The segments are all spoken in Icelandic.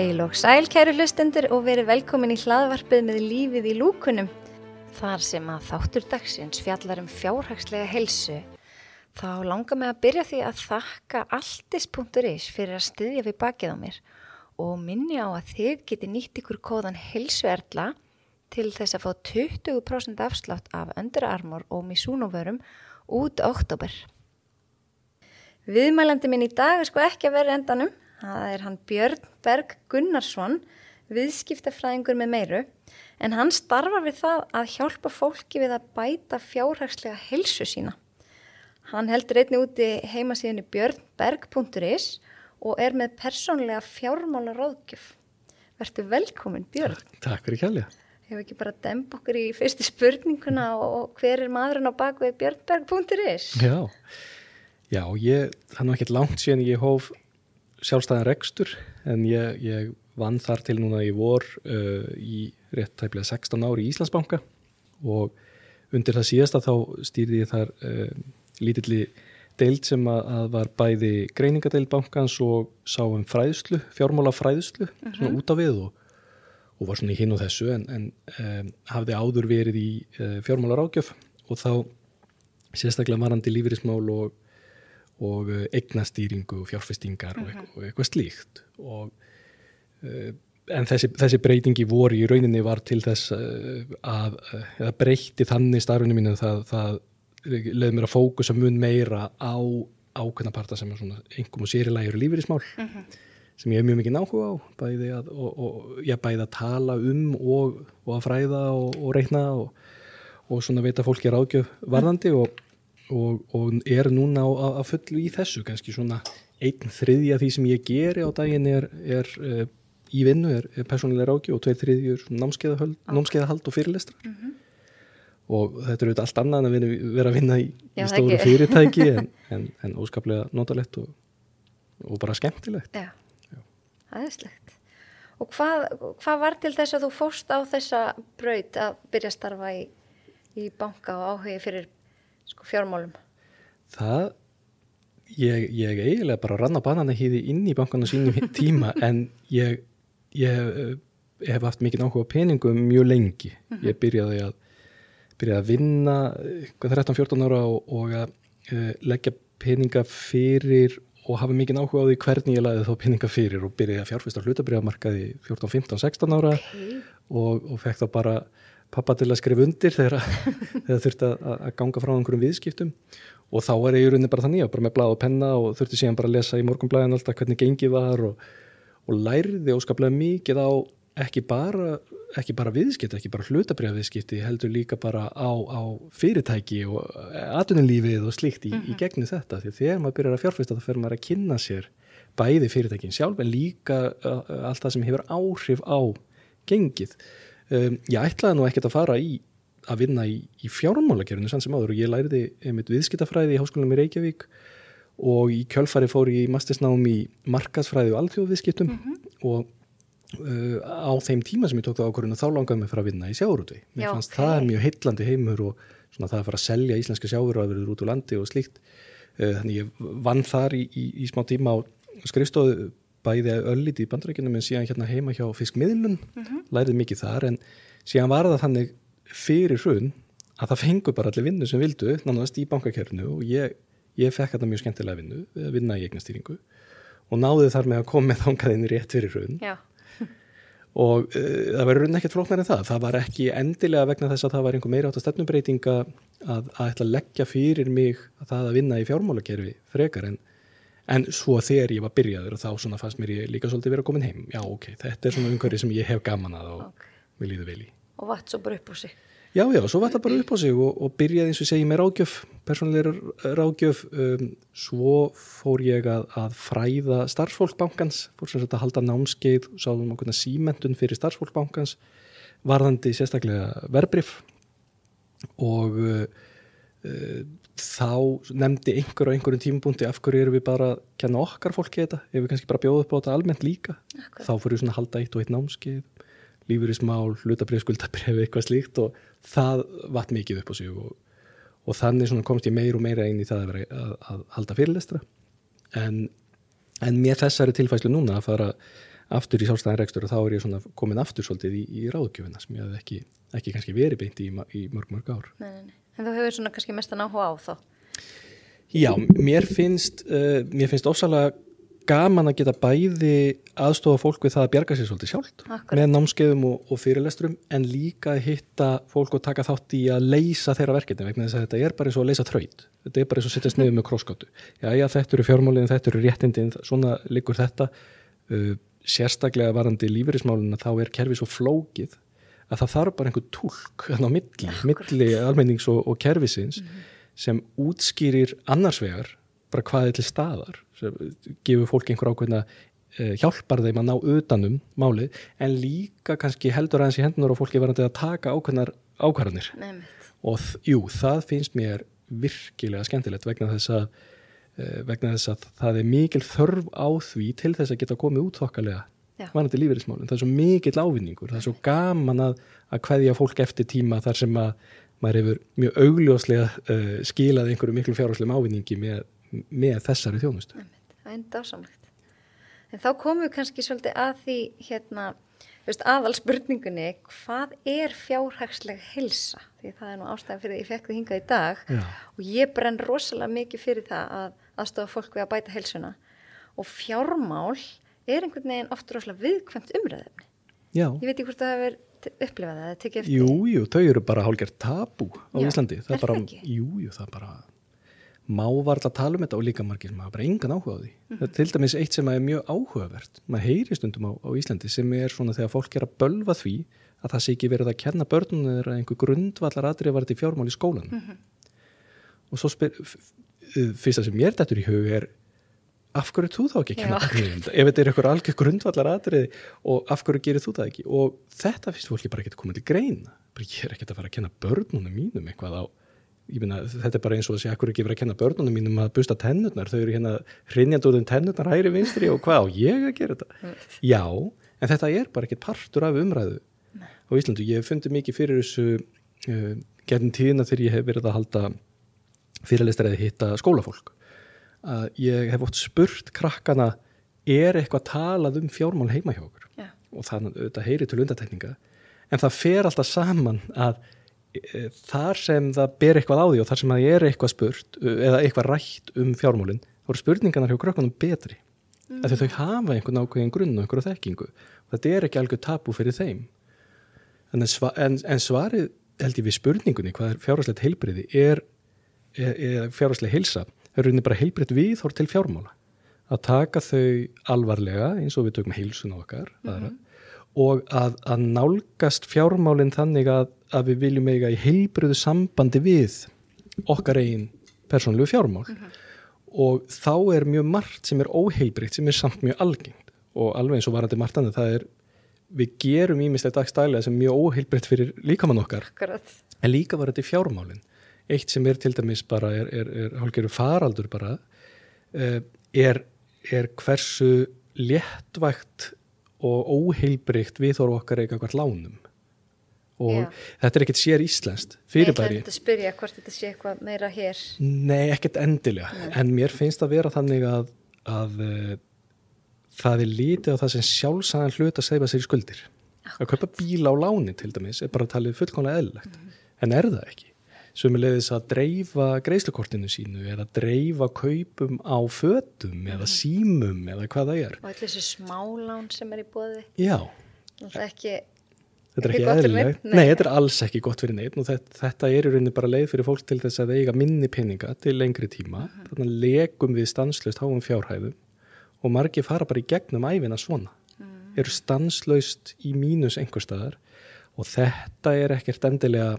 Heil og sæl kæru hlustendur og verið velkomin í hlaðvarpið með lífið í lúkunum. Þar sem að þáttur dagsins fjallar um fjárhagslega helsu þá langar mig að byrja því að þakka alltis.is fyrir að styðja við bakið á mér og minni á að þið geti nýtt ykkur kóðan helsuerla til þess að fá 20% afslátt af öndurarmor og misúnuvörum út oktober. Viðmælandi minn í dag er sko ekki að vera endanum Það er hann Björn Berg Gunnarsson, viðskiptafræðingur með meiru, en hann starfa við það að hjálpa fólki við að bæta fjárhagslega helsu sína. Hann heldur einni úti heimasíðinu björnberg.is og er með persónlega fjármála ráðgjöf. Verður velkomin Björn. Takk, takk fyrir kjælja. Hefur ekki bara demb okkur í fyrstu spurninguna og hver er maðurinn á bakvið björnberg.is? Já, já, ég, það er nú ekkert langt síðan ég hóf sjálfstæðan rekstur en ég, ég vann þar til núna í vor uh, í rétt tæplega 16 ári í Íslandsbanka og undir það síðasta þá stýrði ég þar uh, lítilli deild sem að, að var bæði greiningadeild bankans og sá um fræðslu, fjármála fræðslu uh -huh. svona mhm. út af við og, og var svona í hinn og þessu en, en um, hafði áður verið í uh, fjármála rákjöf og þá sérstaklega varandi lífeyrismál og og eh, eignastýringu og fjárfestingar uh -huh. og, mhm. eitthvað slíkt og uh, en þessi, þessi breytingi voru í rauninni var til þess uh, að það breyti þannig starfinu mínu það, það leði mér að fókusa mun meira á ákveðna parta sem er svona einhverjum og sérilægur lífeyrismál -huh. Mhm. sem ég hef mjög mikið náhuga á bæði að, og, og ég bæði að tala um og, og að fræða og, og reyna og svona veita fólki ráðgjöf varðandi og og, og er núna að fullu í þessu kannski svona einn þriðja því sem ég geri á daginn er, er uh, í vinnu, er, er persónulega ráki og tveir þriðjur námskeiðahald, og fyrirlestra mm -hmm. og þetta er auðvitað allt annað en að vera að vinna í, Já, í stóru fyrirtæki en, en, en óskaplega notalett og, og bara skemmtilegt. Já, aðeinslegt Og hvað, hvað var til þess að þú fórst á þessa braut að byrja að starfa í, í banka og áhugi fyrir sko, fjármálum? Það, ég, ég eiginlega bara rann á banana hýði inn í bankanu sínum tíma en ég, ég, ég hef haft mikið náhuga peningum mjög lengi. -hmm. Ég byrjaði að, byrjaði að vinna 13-14 ára og, og að uh, leggja peninga fyrir og hafa mikið áhuga á því hvernig ég laði þá peninga fyrir og byrjaði að fjárfesta hlutabriðamarkaði 14, 15, 16 ára okay. og, og fekk þá bara pappa til að skrifa undir þegar það þurfti að, að ganga frá einhverjum viðskiptum og þá er ég í rauninni bara þannig að bara með blad og penna og þurfti síðan bara að lesa í morgunblæðin alltaf hvernig gengið var og, og læriði óskaplega mikið á ekki bara, ekki bara viðskipti, ekki bara hlutabriðaviðskipti, heldur líka bara á, á fyrirtæki og atunulífið og slíkt í, mm -hmm. í mhm. gegni þetta því þegar maður byrjar að fjárfesta þá fer maður að kynna sér bæði fyrirtækin sjálf en líka uh, allt það sem hefur áhrif á gengið um, ég ætlaði nú ekkert að fara í að vinna í, í fjármálagerfinu sann sem áður og ég læriði einmitt viðskiptafræði í háskólanum í Reykjavík og í kjölfari fór ég í mastisnám í markasfræði og alþjóðviðskiptum mm -hmm. og uh, á þeim tíma sem ég tók það ákvörðinu þá langaði mig fyrir að vinna í sjáurúti mér Já, fannst okay. það mjög heitlandi heimur og svona það að fara að selja íslenska sjáurúaverður út úr landi og slíkt uh, þannig ég vann þar í, í, í smá tíma á skrifstóðu bæði ölliti í bandrækjunum en síðan hérna heima hjá fiskmiðlun mm -hmm. lærið mikið þar en síðan var það þannig fyrir hrun að það fengur bara allir vinnu sem vildu nánast í bankakerfinu og ég, ég fekk þetta mjög skemmtilega vinnu að vinna í eignastýringu og náði þar með að koma með þangaðinn rétt fyrir hrun. Og uh, það var raun ekkert flóknar en það. Það var ekki endilega vegna þess að það var einhver meira átt að stefnumbreytinga að, að ætla að leggja fyrir mig að það að vinna í fjármálakerfi frekar en en svo þegar ég var byrjaður þá svona fannst mér ég líka svolítið verið að koma heim. Já ok, þetta er svona umhverfið sem ég hef gaman að og okay. við líðum vel í. Og vatt svo bara upp á sig. Já já, svo vatt það bara upp á sig og, og byrjaði eins og segi með ráðgjöf persónulegur ráðgjöf. Um, svo fór ég að, að fræða starfsfólkbankans fór sem sagt að halda námskeið sáðum okkurna símentun fyrir starfsfólkbankans varðandi sérstaklega verbrif og uh, þá nefndi einhver á einhverjum tímbúndi af hverju eru við bara að kenna okkar fólki þetta, ef við kannski bara bjóðum upp á þetta almennt líka, Akkur. þá fyrir við svona að halda eitt og eitt námskeið, lífurismál hlutabrið, skuldabrið, eitthvað slíkt og það vatt mikið upp á sig og, og þannig komst ég meir og meira inn í það að, vera, að, að halda fyrirlestra en, en mér þessari tilfæslu núna að fara aftur í sjálfstæðan rekstur og þá er ég komin aftur svolítið í, í ráðgjöfina sem ég hef ekki, ekki kannski verið beint í, í mörg mörg ár. Nei, nei, nei. En þú hefur svona kannski mestan áhuga á þá. Já, mér finnst, uh, mér finnst ósalega gaman að geta bæði aðstofa fólk við það að bjarga sér svolítið sjálft með námskeiðum og, og fyrirlesturum en líka að hitta fólk og taka þátt í að leysa þeirra verkefni vegna þess að þetta er bara eins og að leysa þraut þetta er bara eins og að setjast niður með krosskátu já, já, þetta eru fjármálinn, þetta eru réttindin svona liggur þetta. Uh, sérstaklega varandi lífeyrismálin þá er kerfi svo flókið að það þarf bara einhver túlk þarna á milli, milli almennings og, og kerfisins sem útskýrir annars vegar bara hvað er til staðar sem gefur fólk einhver ákveðna uh, hjálpar þeim að ná utanum málið en líka kannski heldur aðeins í hendunar og fólki verandi að taka ákveðnar ákvarðanir. Og jú, það finnst mér virkilega skemmtilegt vegna þess að uh, vegna þess að það er mikil þörf á því til þess að geta komið út þokkalega. Varandi lífeyrismálin, það er svo mikill ávinningur það er svo gaman að, að kveðja fólk eftir tíma þar sem að maður hefur mjög augljóslega uh, skilað einhverju miklu fjárháslegum ávinningi með, með þessari þjónustu. Það er enda ásamlegt. En þá komum við kannski svolítið að því hérna, aðal spurningunni, hvað er fjárhagsleg hilsa? Því það er nú ástæðan fyrir því ég fekk þið hingað í dag Já. og ég brenn rosalega mikið fyrir það að aðstofa fólk við að bæta hilsuna og fjármál er einhvern veginn oft rosalega viðkvæmt umræðefni. Já, Ég veit ekki hvort það hefur upplifað það eða tekið eftir. jú, jú, þau eru bara hálfgerð tabú á Já, Íslandi. Það er er bara, ekki? jú, jú, það er bara má varla að tala um þetta og líka margir maður bara engan áhuga á því. Það er til dæmis eitt sem er mjög áhugavert. Maður heyri stundum á, á Íslandi sem er svona þegar fólk er að bölva því að það sé ekki verið að kenna börnum þeirra einhver grundvallar atrið var þetta í fjármál í skólan og svo spyr fyrsta sem mér dættur í hug er af hverju þú þá ekki að kenna þetta ef þetta er einhver algjör grundvallar atrið og af hverju gerir þú það ekki? Og þetta finnst fólki bara ekki að koma til greina. Bara ég er ekki að fara að kenna börnunum mínum eitthvað á ég meina, þetta er bara eins og að segja hverju ekki verið að kenna börnunum mínum að busta tennurnar, þau eru hérna hrinjandi úr þeim tennurnar hægri vinstri og hvað á ég að gera þetta? Já, en þetta er bara ekkert partur af umræðu á Íslandu. Ég hef fundið mikið fyrir þessu uh, að. Að ég hef oft spurt krakkana er eitthvað talað um fjármál heima hjá okkur Já. og þannig auðvitað heyri til undartekninga en það fer alltaf saman að e, þar sem það ber eitthvað á því og þar sem það er eitthvað spurt uh, eða eitthvað rætt um fjármálin þá eru spurningarnar hjá krökkunum betri mm. af því þau hafa einhvern ákveðin grunn og einhverju þekkingu og þetta er ekki algjör tabu fyrir þeim en, sva, en, en svarið held ég við spurningunni hvað er fjárhagslegt heilbriði er, er, er fjárhagsleg heilsa það er rauninni bara heilbrið viðhór til fjármála. Að taka þau alvarlega eins og við tökum heilsun okkar aðra, og að, að nálgast fjármálinn þannig að, að við viljum eiga í heilbriðu sambandi við okkar eigin persónlegu fjármál. Og þá er mjög margt sem er óheilbriðt sem er samt mjög algengt. Og alveg eins og varandi margt annað það er við gerum ímislegt dagstælega sem er mjög óheilbriðt fyrir líkamann okkar. Akkurat. en líka var þetta í fjármálin eitt sem er til dæmis bara er, er, er hálfgerður faraldur bara uh, er, er hversu léttvægt og óheilbrygt við þóru okkar hvert lánum. Og Já. þetta er ekkert sér íslenskt Ég fyrirbæri ætlaði að spyrja hvort þetta sé eitthvað meira hér. Nei, ekkert endilega. En mér finnst að vera þannig að, að uh, það er lítið á það sem sjálfsæðan hlut að segja sér í skuldir. Að kaupa bíla á láni til dæmis er bara talið fullkomlega eðlilegt. En er það ekki sem leiðis að dreifa greiðslukortinu sínu eða dreifa kaupum á fötum eða símum eða hvað það er. Og allir þessi smálán sem er í bóði. Já, Það er ekki, þetta er Ekki ekki eðlilegt? Nei, Nei. þetta er alls ekki gott fyrir neitt og þetta, þetta er í rauninni bara leið fyrir fólk til þess að eiga minni peninga til lengri tíma. Þannig að legum við stanslaust háum fjárhæðum og margir fara bara í gegnum æfina svona. Eru stanslaust í mínus einhver staðar og þetta er ekkert endilega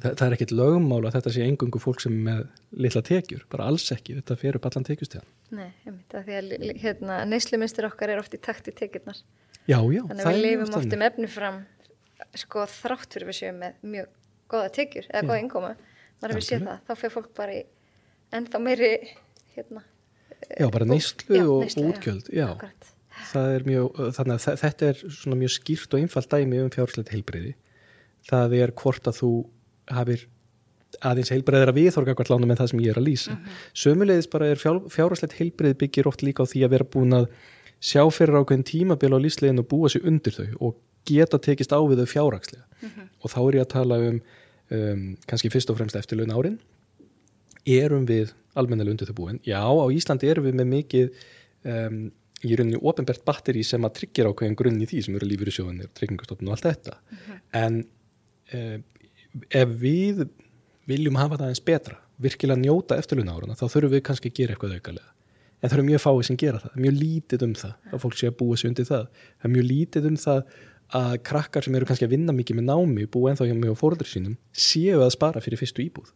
það, það er ekkert lögmál að þetta sé engungu fólk sem er með litla tekjur, bara alls ekki þetta fer upp allan tekjustíðan nei, einmitt, að því að hérna, neysluminstur okkar er oft í takt í tekjurnar. Já, já, Þannig að við lifum oft um efni fram, sko, þrátt fyrir við séum með mjög góða tekjur eða góða innkoma. Þannig að við séum það, þá fer fólk bara í ennþá meiri, hérna, Já, bara neyslu og já. útgjöld, já. það er mjög, þannig að þe- þetta er svona mjög skýrt og einfalt dæmi um fjárslegt heilbreyði. Það er hvort að þú hafir aðeins heilbreyðir að viðhorga hvert lánum en það sem ég er að lýsa. Sömulegis bara er fjár, fjárslegt heilbreyði byggir oft líka á því að vera búin að sjá fyrir ákveðin tímabil á lífslegin og búa sér undir þau og geta tekist á við þau fjárrakslega og þá er ég að tala um, um kannski fyrst og fremst eftirlaun árin. Erum við almennilega undir þau búin já, á Íslandi erum við með mikið um, í rauninni ofinbært batteri sem að tryggja ákveðin grunn í því sem eru sjóðunir, tryggingastofnun og allt þetta. En um, ef við viljum hafa það eins betra virkilega njóta eftirlaun áruna þá þurfum við kannski að gera eitthvað aukalega en það eru mjög fáið sem gera það, mjög lítið um það að fólk sé að búa sig undir það. Það er mjög lítið um það að krakkar sem eru kannski að vinna mikið með námi búa ennþá hjá mig og fóröldur sínum séu að spara fyrir fyrstu íbúð.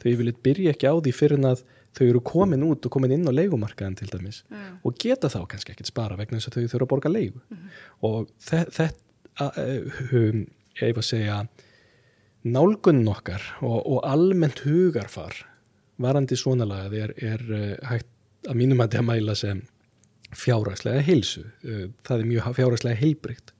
Þau viljið byrja ekki á því fyrir að þau eru komin út og komin inn á leikumarkaðan til dæmis mm. og geta þá kannski ekkit spara vegna þess að þau þurfa að borga leiku mm. og þetta um, ég var að segja nálgunn okkar og, og almennt hugarfar varandi svona lagað er, er uh, hægt að mínum að þetta mæla sem fjárhagslega heilsu uh, það er mjög fjárhagslega heilbrygt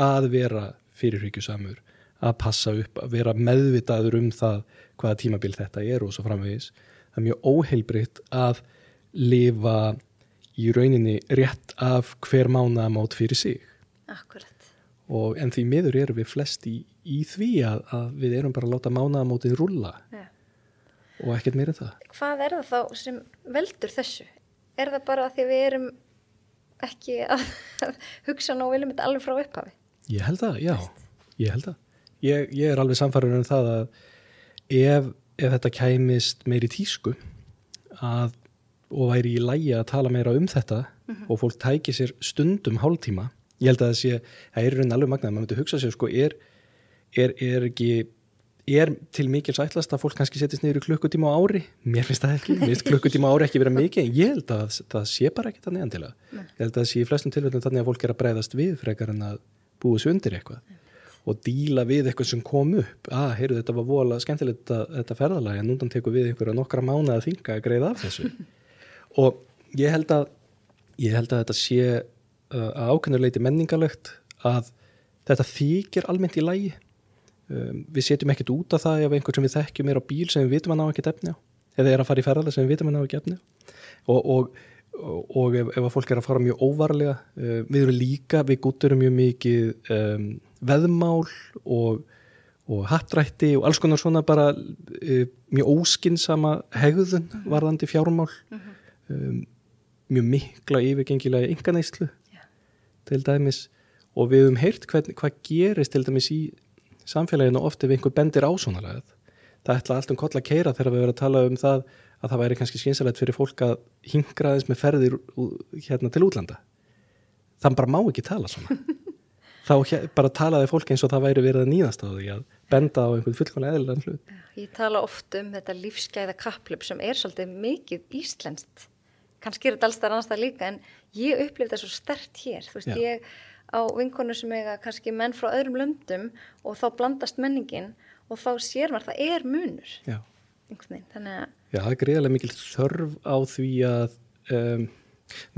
að vera fyrirhyggjusamur að passa upp, að vera meðvitaður um það hvaða tímabil þetta er og svo framvegis. Það er mjög óheilbritt að lifa í rauninni rétt af hver mánaðamót fyrir sig. Akkurat. Og, en því miður eru við flest í, í því að, að við erum bara að láta mánaðamótið rulla ja. og ekkert meira það. Hvað er það þá sem veldur þessu? Er það bara að því við erum ekki að hugsa ná viljum þetta alveg frá upphafi? Ég held það, já, ég held það. Ég, ég er alveg samfarið um það að ef, ef þetta kæmist meiri tísku að, og væri í lægi að tala meira um þetta mm -hmm. og fólk tæki sér stundum hálftíma, ég held að það sé, það er raun alveg magnað, maður myndi hugsa sér sko, er, er, er ekki er til mikil sætlast að fólk kannski setjast niður í klukkutíma á ári? Mér finnst það ekki, mér finnst klukkutíma á ári ekki vera mikið en ég held að það sé bara ekki þannig endilega, ég held að það sé í flestum tilvægum þannig að fólk er að breyðast við frekar en að búið sér undir eitthvað. Og díla við eitthvað sem kom upp. Að, ah, heyrðu, þetta var vola skemmtilegt þetta, þetta ferðalag, en núndan tekur við einhverja nokkra mánu að þinga að greiða af þessu. Og ég held að ég held að þetta sé uh, að um, við setjum ekkert út af það ef einhver sem við þekkjum er á bíl sem við vitum að ná ekki efni á eða er að fara í ferðalag sem við vitum að ná ekki efni á og, og og ef, ef að fólk er að fara mjög óvarlega uh, við erum líka, við gúturum mjög mikið um, veðmál og, og hattrætti og alls konar svona bara uh, mjög óskinsama hegðun mhm. varðandi fjármál mhm. um, mjög mikla yfirgengilega ynganæslu yeah. til dæmis og við hefum heyrt hvern, hvað gerist til dæmis í samfélaginu ofte ef einhver bendir ásónalegað það ætla allt um koll að keira þegar við verðum að tala um það að það væri kannski skynsalegt fyrir fólk að hingra þess með ferðir hérna til útlanda. Þann bara má ekki tala svona. Þá bara talaði fólk eins og það væri verið að nýðast á því að benda á einhvern fullkonlega eðlilegan hlut. Ég tala oft um þetta lífsgæða kapplöp sem er svolítið mikið íslenskt. Kannski er þetta alls þar annars það líka en ég upplifði það svo stert hér. Þú veist Já. ég á vinkonu sem eiga kannski menn frá öðrum löndum og þá blandast menningin og þá sér maður það er munur Já Já, það er greiðilega mikil þörf á því að um,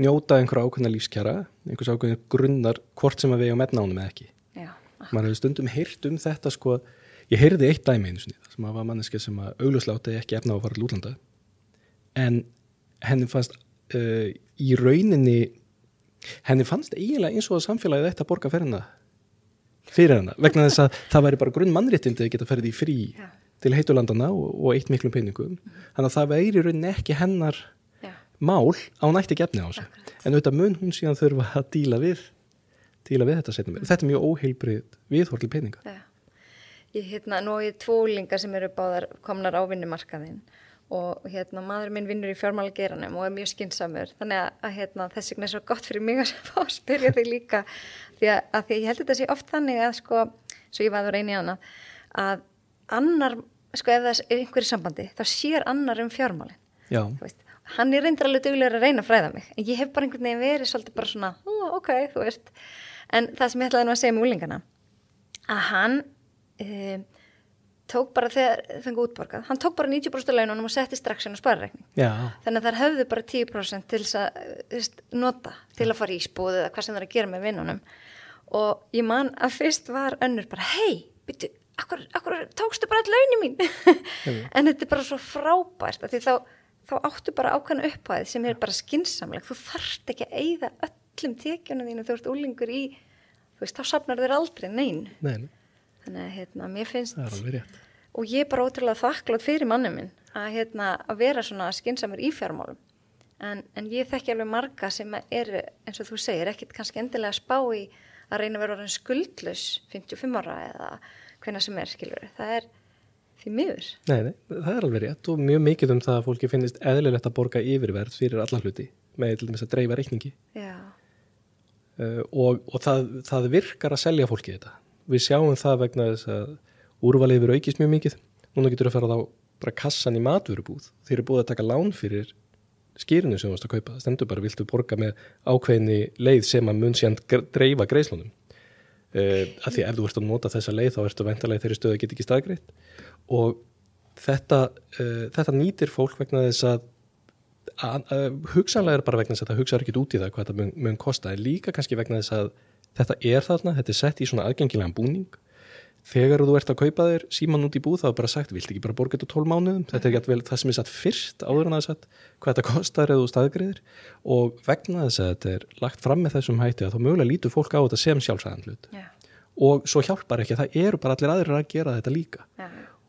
njóta einhverja ákveðna lífskjara, einhvers ákveðna grunnar hvort sem að við eigum efnánum eða ekki. Já. Man hefur stundum heyrt um þetta sko, ég heyrði eitt dæmi einu sinni, sem var manneski sem að augljósláti ekki efna á að fara til útlanda, en henni fannst uh, í rauninni, henni fannst eiginlega eins og að samfélagið þetta borga ferina fyrir hennar, vegna þess að það væri bara grunn mannréttindi að geta ferið í frí. Já til heitulandana og, og eitt miklum peningum mm þannig að það væri rauninni ekki hennar Já. mál á nætti gefni á sig en auðvitað mun hún síðan þurfa að díla við díla við þetta setjum mm. þetta er mjög óheilbrið viðhorli peninga Já. Ég hérna, nú er tvolingar sem eru báðar komnar á vinnumarkaðin og hérna maður minn vinnur í fjármálageranum og er mjög skinsamur þannig að, að hérna, þess vegna er svo gott fyrir mig að spyrja þig líka. Því að, að því ég held þetta sé oft þannig að sko, svo ég var að reyna í hana að annar, sko ef það er einhverju sambandi, þá sér annar um fjármálinn hann er reyndir alveg duglegur að reyna að fræða mig en ég hef bara einhvern veginn verið svolítið bara svona oh, ok, þú veist. En það sem ég ætlaði nú að segja með úlingana að hann e, tók bara þegar fengið útborgað, hann tók bara 90% laununum og setti strax inn á sparreikning. Þannig að það höfðu bara 10% til að nota til að fara í spóðu eða hvað sem það er að gera með vinnunum. Og ég man að fyrst var önnur bara hei, byrju akkur, akkur tókstu bara all launin mín? En þetta er bara svo frábært þá, þá áttu bara ákveðna upphæð sem er bara skinsamleg þú þarft ekki að eigða öllum tekjunum þínu þú ert úlingur í, þú veist, þá sapnar þér aldrei nein. Nei, nei, Þannig að hérna, mér finnst, er og ég er bara ótrúlega þakklátt fyrir manni minn að, hérna, að vera svona skinsamur í fjármálum. En, en ég þekki alveg marga sem eru, eins og þú segir, ekkit kannski endilega spá í að reyna að vera orðin skuldlaus 55 ára eða hvenna sem er, skilur. Það er því miður. Nei, nei, það er alveg rétt og mjög mikið um það að fólki finnist eðlilegt að borga yfirverð fyrir alla hluti með til dæmis að dreifa reikningi uh, og, og það, það virkar að selja fólki þetta. Við sjáum það vegna þess að úrvalið verður aukist mjög mikið. Núna getur að fara þá bara kassan í matvörubúð. Þeir eru búið að taka lán fyrir skýrinu sem þú varst að kaupa. Það stendur bara, viltu borga með ákveðni leið sem að mun síðan dreifa greiðslunum. Uh, að því ef þú ert að nota þessa leið þá ertu vendarlega þeirri stöðu að geta ekki staðgreitt og þetta, uh, þetta nýtir fólk vegna þess að að, að, hugsanlega er bara vegna þess að það hugsaður ekki út í það hvað þetta mun, mun kosta en líka kannski vegna þess að þetta er þarna, þetta er sett í svona aðgengilegan búning. Þegar þú ert að kaupa þér síman út í búð þá er bara sagt, vilt ekki bara borga þetta 12 mánuðum? Þetta er ekki vel það sem er satt fyrst áður en er satt hvað þetta kostar eða þú staðgriðir og vegna þess að þetta er lagt fram með þessum hætti að þá mögulega lítur fólk á þetta sem sjálfsæðan hlut. Já, og svo hjálpar ekki að það eru bara allir aðrir að gera þetta líka. Já,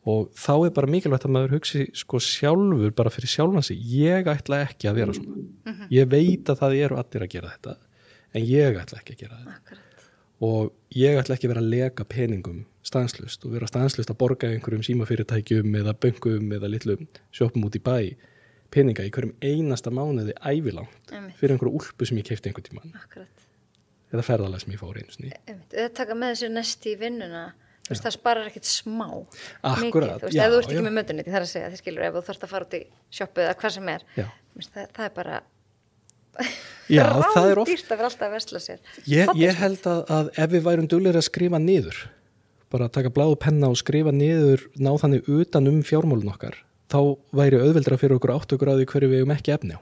og þá er bara mikilvægt að maður hugsi sko sjálfur bara fyrir sjálfan sig. Ég ætla ekki að vera svona. Ég veit að það eru allir að gera þetta en ég ætla ekki að gera þetta. Akkurat. og ég ætla ekki að vera að leka peningum stanslust og vera stanslust að borga einhverjum símafyrirtækjum eða böngum eða litlum sjópum út í bæ peninga í hverjum einasta mánuði ævilangt fyrir einhverju úlpu sem ég keipti einhvern tímann. Akkurat. eða ferðalega sem ég fór einu Einmitt. Eða taka með þessu næst í vinnuna, þú veist, það sparar ekkit smá. Akkurat, mikið, þú veist, ef þú ert ekki með mötunni, það er að segja, þið skilur, ef þú þarfst að fara út í sjoppu eða hvað sem er, það, það er bara Já, það er oft að að. Ég, ég held að, að ef við værum duglir að skrifa niður, bara að taka bláðu penna og skrifa niður, ná þannig utan um fjármálun okkar, þá væri auðveldra fyrir okkur átt okkur á því hverju við hefum ekki efni á.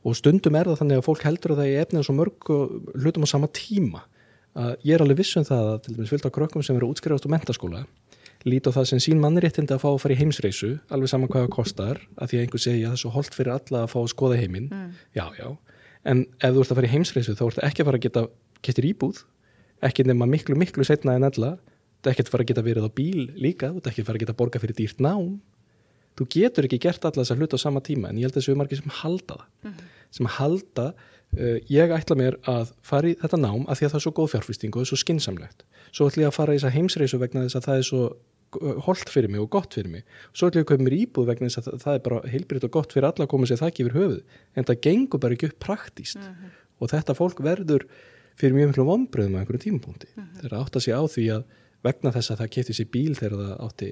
Og stundum er það þannig að fólk heldur að það er efni á svo mörg og hlutum á sama tíma. Að ég er alveg viss um það að til dæmis fylgta krökkum sem eru útskrifast úr mentaskóla líti á það sem sín mannréttindi að fá að fara í heimsreisu alveg saman hvað það kostar að því að einhver segja að svo holdt fyrir alla að fá að skoða heiminn já, já, en ef þú ert að fara í heimsreisu þá ert ekki að fara að geta kettir íbúð ekki nema miklu, miklu setna en alla þú ert ekki að fara að geta verið á bíl líka þú ert ekki að fara að geta borga fyrir dýrt nám. Þú getur ekki gert alla þessar hluti á sama tíma en ég held að þessu er margir sem halda það. Sem halda uh, ég ætla mér að fara í þetta nám af því að það er svo góð fjárfýsting og það er svo skinsamlegt svo ætla ég að fara í þessa heimsreisu vegna þess að það er svo holdt fyrir mig og gott fyrir mig. Svo ætla ég að kaupa mér íbúð vegna þess að það- er bara heilbritt og gott fyrir alla að koma sér það ekki yfir höfuð en það gengur bara ekki upp praktíst og þetta fólk verður fyrir mjög miklu vonbröðum á einhverjum tímapunkti. Þegar það átta sig á því að vegna þess að það kefti sér bíl þegar það átti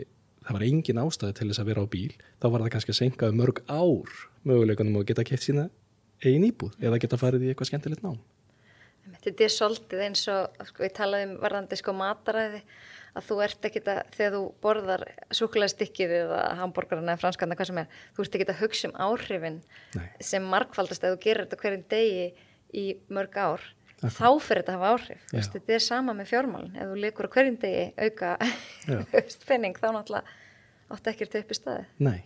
það var engin ástæði til þess að vera á bíl þá var það kannski að senka um mörg ár möguleikunum að geta keft sína eigin íbúð eða geta farið í eitthvað skemmtilegt nám. Þetta er svolítið eins og sko, við talaðum varðandi sko mataræði að þú ert ekki að, þegar þú borðar súkulæðstykkið eða hambúrgarna eða franskarna, hvað sem er, þú ert ekki að hugsa um áhrifin Nei. sem markfaldast ef þú gerir þetta hverjum degi í mörg ár, þá fyrir þetta að hafa áhrif. Veist, þetta er sama með fjármálin, ef þú leikur hverjum degi auka penning, þá náttúrulega átt ekki að upp í staði. Nei,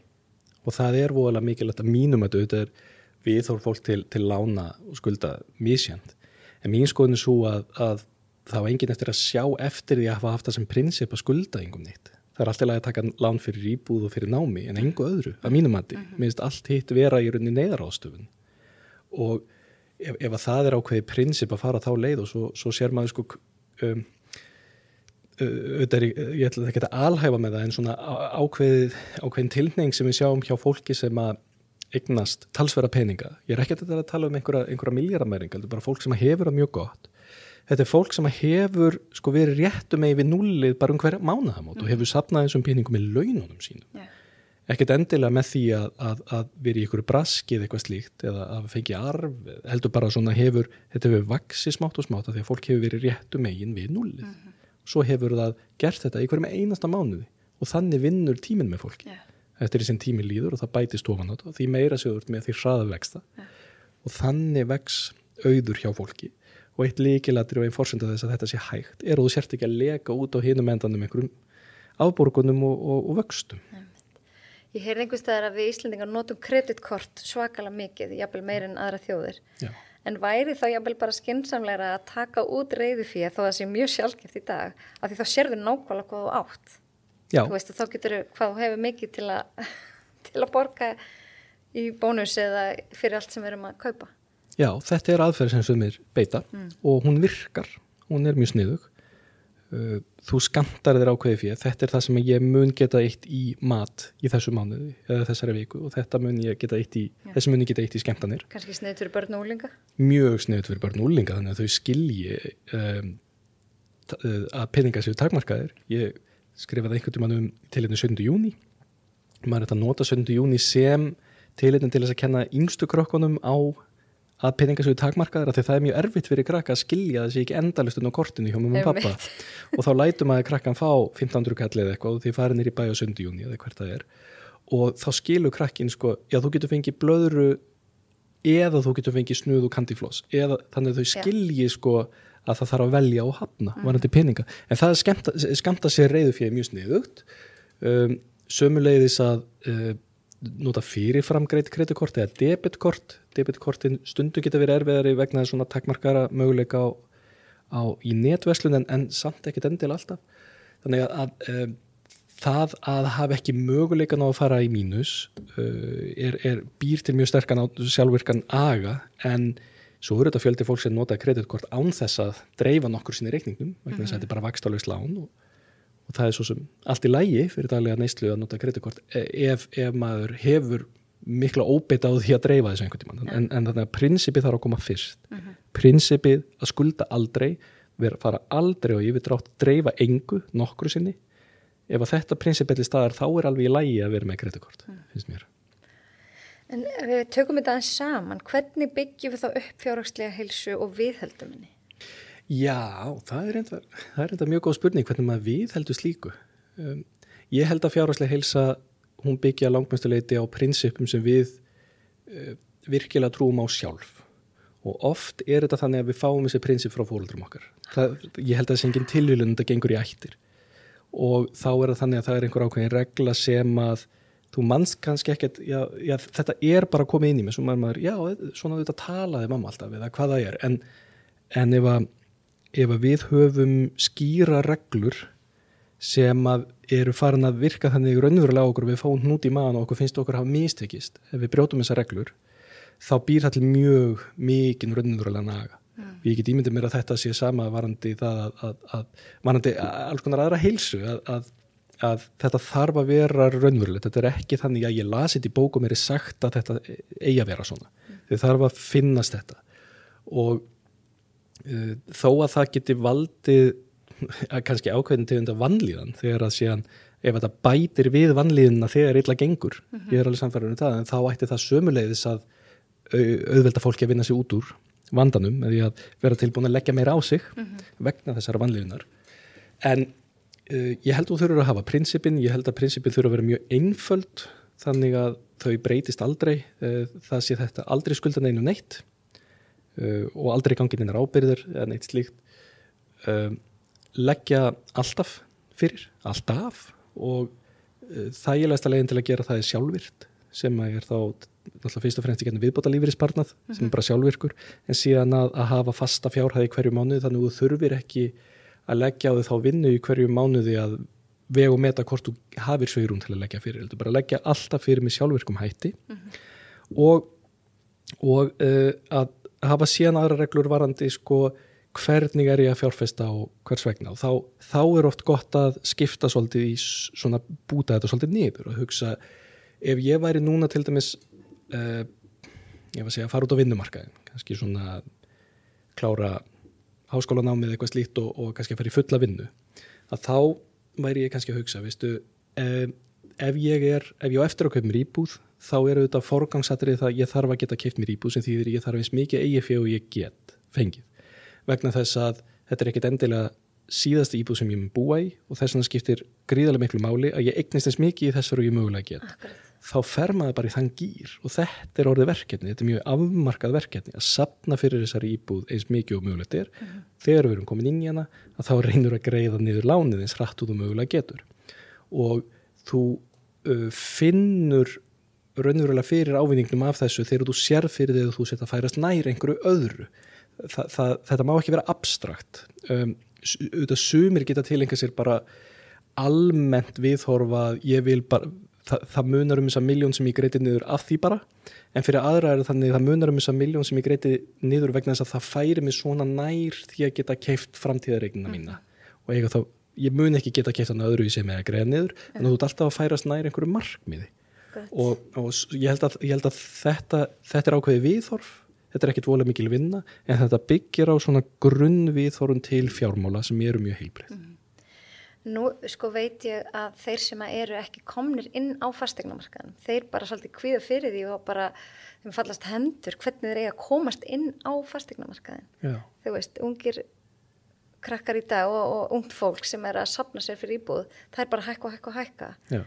og það er voðalega mikilvægt að mínum að þetta er við þór fólk til, til lána og skulda misjænt. En mín skoðin er svo að, að það var enginn eftir að sjá eftir því að hafa haft það sem prinsip að skulda engum nýtt. Það er alltaf að taka lán fyrir íbúð og fyrir námi en engu öðru, að mínum mati. Mér finnst allt hitt vera í rauninni neyðaráðstöfun. Og ef, ef að það er ákveði prinsip að fara þá leið og svo, svo sér maður sko um, auðvitað er, ég- ætla ekki að alhæfa með það en svona ákveðið, ákveðin tilneying sem við sjáum hjá fólki sem að eignast talsverða peninga ég er ekki að tala um einhverja, einhverja miljardamæringa þetta er bara fólk sem hefur það mjög gott þetta er fólk sem hefur sko verið réttu með við nullið bara um hverja mánaðamót og hefur sapnað þessum peningum í laununum sínum. Já. ekkert endilega með því að, að, að vera í einhverju braski eða eitthvað slíkt eða að fengi arf, heldur bara svona hefur, þetta hefur vaksið smátt og smátt af því að fólk hefur verið réttu megin við nullið svo hefur það gert þetta í hverjum einasta mánuði og þannig vinnur tíminn með fólki. Já. eftir því sem tíminn líður og það bætist ofan á þetta og því meira ert með því hraða vexta og þannig vex auður hjá fólki og eitt líkilatri og einn forsenda þess að þetta sé hægt er að þú sért ekki að leka út á hinum endanum einhverjum afborgunum og, og, og vöxtum Ég heyrði einhvers staðar að við Íslendingar notum kreditkort svakalega mikið, jafnvel meir en aðra þjóðir. Já. En væri þá jáfnvel bara skynnsamlegra að taka út reyðu fyrir þó að það sé mjög sjálfgeft í dag af því þá sérðu nákvæmlega hvað þú átt. Já, Þú veist að þá getur hvað þú hefur mikið til að, til að borga í bónus eða fyrir allt sem við erum að kaupa. Já, þetta er aðferð sem sumir beita og hún virkar, hún er mjög sniðug. Uh, Þú skamtar þér ákveði fyrir, þetta er það sem ég mun geta eitt í mat í þessu mánuði eða þessari viku og þetta mun ég geta eitt í, Já. þessi mun ég geta eitt í skemmtanir. Kanski sniðt fyrir börn og úlinga. Mjög sniðut fyrir börn og úlinga þannig að þau skilji um, uh, að peninga séu takmarkaðir. Ég skrifaði einhvern tímann um tilitinu 7. júni. Maður er þetta að nota 7. júni sem tilitin til þess að kenna yngstu krokkunum á að peninga séu takmarkaðir af því það er mjög erfitt fyrir krakka að skilja þessi ekki endalistun á kortinu hjá mamma og pappa og þá lætum að krakkan fá 1500 kall eða eitthvað og því farin er í bæ á 7. júni eða hvert það er. Og þá skilur krakkin sko, já þú getur fengið blöðru eða þú getur fengið snuð og kandifloss eða þannig að þau skilji sko að það þarf að velja og hafna varandi peninga. En það skemmta sér reyðu fyrir mjög sniðugt. Um, sömuleiðis að uh, nota fyrirframgreit kreditkort eða debitkort. Debitkortin stundu geta verið erfiðari vegna svona takmarkara möguleika á, á í netverslun en, en samt ekkit endil alltaf. Þannig að, að um, það að hafa ekki möguleikan á að fara í mínus uh, er, er býr til mjög sterkan á sjálfvirkan aga en svo eru þetta fjöldi fólk sem nota kreditkort án þess að dreifa nokkur sinni reikningnum vegna þess að þetta er bara vakstálaus lán og, og það er svo sem allt í lægi fyrir daglega neyslu að nota kreditkort e- ef, ef maður hefur mikla óbeita á því að dreifa þessu einhvern tímann. En, en þannig að prinsipið þarf að koma fyrst. Prinsipið að skulda aldrei vera fara aldrei og yfirdrátt dreifa engu nokkru sinni. Ef að þetta prinsipið til staðar þá er alveg í lægi að vera með kreditkort finnst mér. En ef við tökum þetta aðeins saman, hvernig byggjum við þá upp fjárhagslega heilsu og viðheldum henni? Já, það er enda, það er enda mjög góð spurning hvernig maður viðheldur slíku. Um, ég held að fjárhagslega heilsa hún byggja langmjöstuleiti á prinsipum sem við uh, virkilega trúum á sjálf. Og oft er þetta þannig að við fáum þessi prinsip frá fóröldrum okkar. Það, ég held að það sé engin tilvílun þetta gengur í ættir. Og þá er það þannig að það er einhver ákveðin regla sem að þú manst kannski ekkert, já, já, þetta er bara komið inn í mig, svo maður, maður já, svona þetta talaði mamma alltaf eða hvað það er, en, en ef að ef við höfum skýra reglur sem að eru farin að virka þannig raunverulega okkur við fáum hnút í maðan og okkur finnst okkur að hafa mistekist ef við brjótum þessar reglur þá býr það til mjög mikinn raunverulega naga. Ég get ímyndið mér að þetta sé sama varandi það að, að, að varandi alls konar aðra heilsu að, að, að þetta þarf að vera raunverulegt. Þetta er ekki þannig að ég lasi þetta í bókum er sagt að þetta eigi að vera svona. Þið þarf að finnast þetta og þó að það geti valdið að kannski ákveðin tegunda vannlíðan þegar að síðan ef þetta bætir við vannlíðina þegar illa gengur, ég er alveg samfærður um það, en þá ætti það sömuleiðis að au- auðvelda fólki að vinna sig út úr vandanum, eða að vera tilbúin að leggja meira á sig vegna þessara vannlíðunar en uh, ég held þú þurfur að hafa prinsipin, ég held að prinsipin þurfa að vera mjög einföld þannig að þau breytist aldrei. Uh, það sé þetta aldrei skulda neinu neitt uh, og aldrei gangin einar ábyrðir eða neitt slíkt. Uh, leggja alltaf fyrir, alltaf. Og uh, þægilegasta leiðin til að gera það er sjálfvirt sem að er þá náttúrulega fyrst og fremst í getnum viðbóta lífeyrisparnað sem er bara sjálfvirkur. En síðan að, að hafa fasta fjárhæði hverju mánuði þannig að þú þurfir ekki að leggja á því þá vinnu í hverju mánuði að vega og meta hvort þú hafir sveirún til að leggja fyrir, heldur bara leggja alltaf fyrir með sjálfvirkum hætti. Og, og uh, að hafa síðan aðra reglur varandi sko hvernig er ég að fjárfesta og hvers vegna. Og þá, þá er oft gott að skipta svolítið í svona búta þetta svolítið niður og hugsa ef ég væri núna til dæmis uh, ég var að segja að fara út á vinnumarkaðin kannski svona klára háskólanámið eitthvað slíkt og, og kannski að fara í fulla vinnu að þá væri ég kannski að hugsa veistu, um, ef ég er ef ég á eftir að kaupa mér íbúð þá er auðvitað forgangsatrið það að ég þarf að geta keipt mér íbúð sem þýðir ég þarf eins mikið eigi fyrir og ég get fengið. Vegna þess að þetta er ekkit endilega síðasta íbúð sem ég mun búa í og þess vegna skiptir gríðarlega miklu máli að ég eignist eins mikið í þessar og ég mögulega get. Akkurat. þá fer maður bara í þann gýr og þetta er orðið verkefni, þetta er mjög afmarkað verkefni að sapna fyrir þessari íbúð eins mikið og mögulegt er. Þegar við erum komin inn í hana að þá reynur að greiða niður lánið eins hratt og þú mögulega getur. Og þú finnur raunverulega fyrir ávinningnum af þessu þegar þú sér fyrir því að þú setja að færast nær einhverju öðru. Þa, það, þetta má ekki vera abstrakt. Um, auðvitað sumir geta tilenga sér bara almennt viðhorfa ég vil bara það, það munar um þessa miljón sem ég greiti niður af því bara en fyrir aðra er þannig það munar um þessa miljón sem ég greiti niður vegna þess að það færi mig svona nær því að geta keift framtíðaregnina mína og eiga þá, ég mun ekki geta keift hann öðru í sem ég að greiða niður en þú ert alltaf að færast nær einhverju markmiði. Og, og ég held að, ég held að þetta, þetta er ákveði viðhorf þetta er ekkit volið mikil vinna en þetta byggir á svona grunn viðhorfum til fjármála sem eru mjög heilbrið mm. Nú sko veit ég að þeir sem að eru ekki komnir inn á fastegnamarkaðan, þeir bara svolítið kvíða fyrir því og bara þeim fallast hendur hvernig þeir eiga að komast inn á fastegnamarkaðin. Þú veist, ungir krakkar í dag og, og ungt fólk sem er að sapna sér fyrir íbúð, það er bara hækka hækka hækka. Já.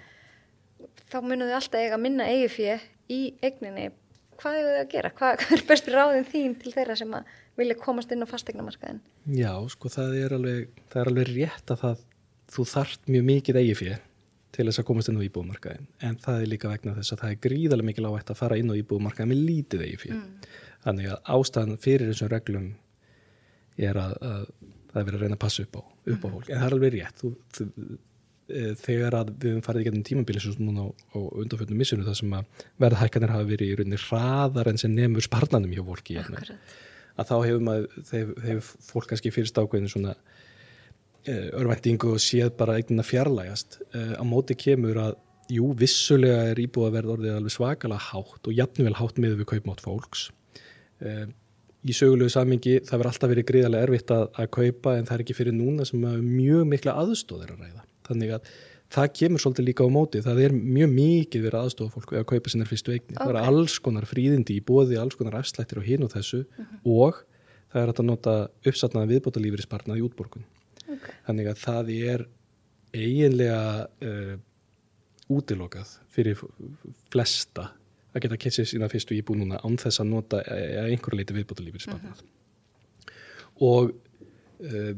Þá munum þau alltaf eiga að minna eigi fyrir í eigninni. Hvað er þau að gera? Hvað, hvað er bestur ráðin þín til þeirra sem að vilja komast inn á fastegnamarkaðin? Já, sko það er alveg, það er alveg rétt að það þú þart mjög mikið eigi fyrir til þess að komast inn á íbúðumarkaðin en það er líka vegna þess að það er gríðarlega mikið lágt að fara inn á íbúðumarkaðin með lítið eigi fyrir mm. þannig að ástæðan fyrir þessum reglum er að, að það er verið að reyna að passa upp á, upp á mm. fólk. En það er alveg rétt. Þú, þú, e, þegar að við höfum farið í getnum tímabili svo núna á, á undanfjöldum missinu það sem að verðhækkanir hafa verið í rauninni hraðar en sem nefnur sparnanum hjá fólki að þá hefur, hefur fólk kannski fyrst ákveðin svona Eh, örvæntingu og séð bara eignin að fjarlægast eh, á móti kemur að jú, vissulega er íbúðaverð orðið alveg svakalega hátt og jafnvel hátt miður við kaupmátt fólks í sögulegu samingi það verður alltaf verið gríðarlega erfitt að, að kaupa en það er ekki fyrir núna sem mjög mikla aðstóðir að ræða þannig að það kemur svolítið líka á móti það er mjög mikið verið aðstofa fólk að kaupa sinna fyrstu eigni, okay. það er alls konar fríðindi í bóði, alls konar afslættir og hinn og þessu uh mhm. -huh. og það er að nota uppsatnaða viðbótalífur í sparnað í útborgun okay. þannig að það er eiginlega uh, útilokað fyrir flesta að geta kessið sína fyrstu íbú núna án þess að nota að einhverju leiti viðbútulífur spannað mm -hmm. og uh,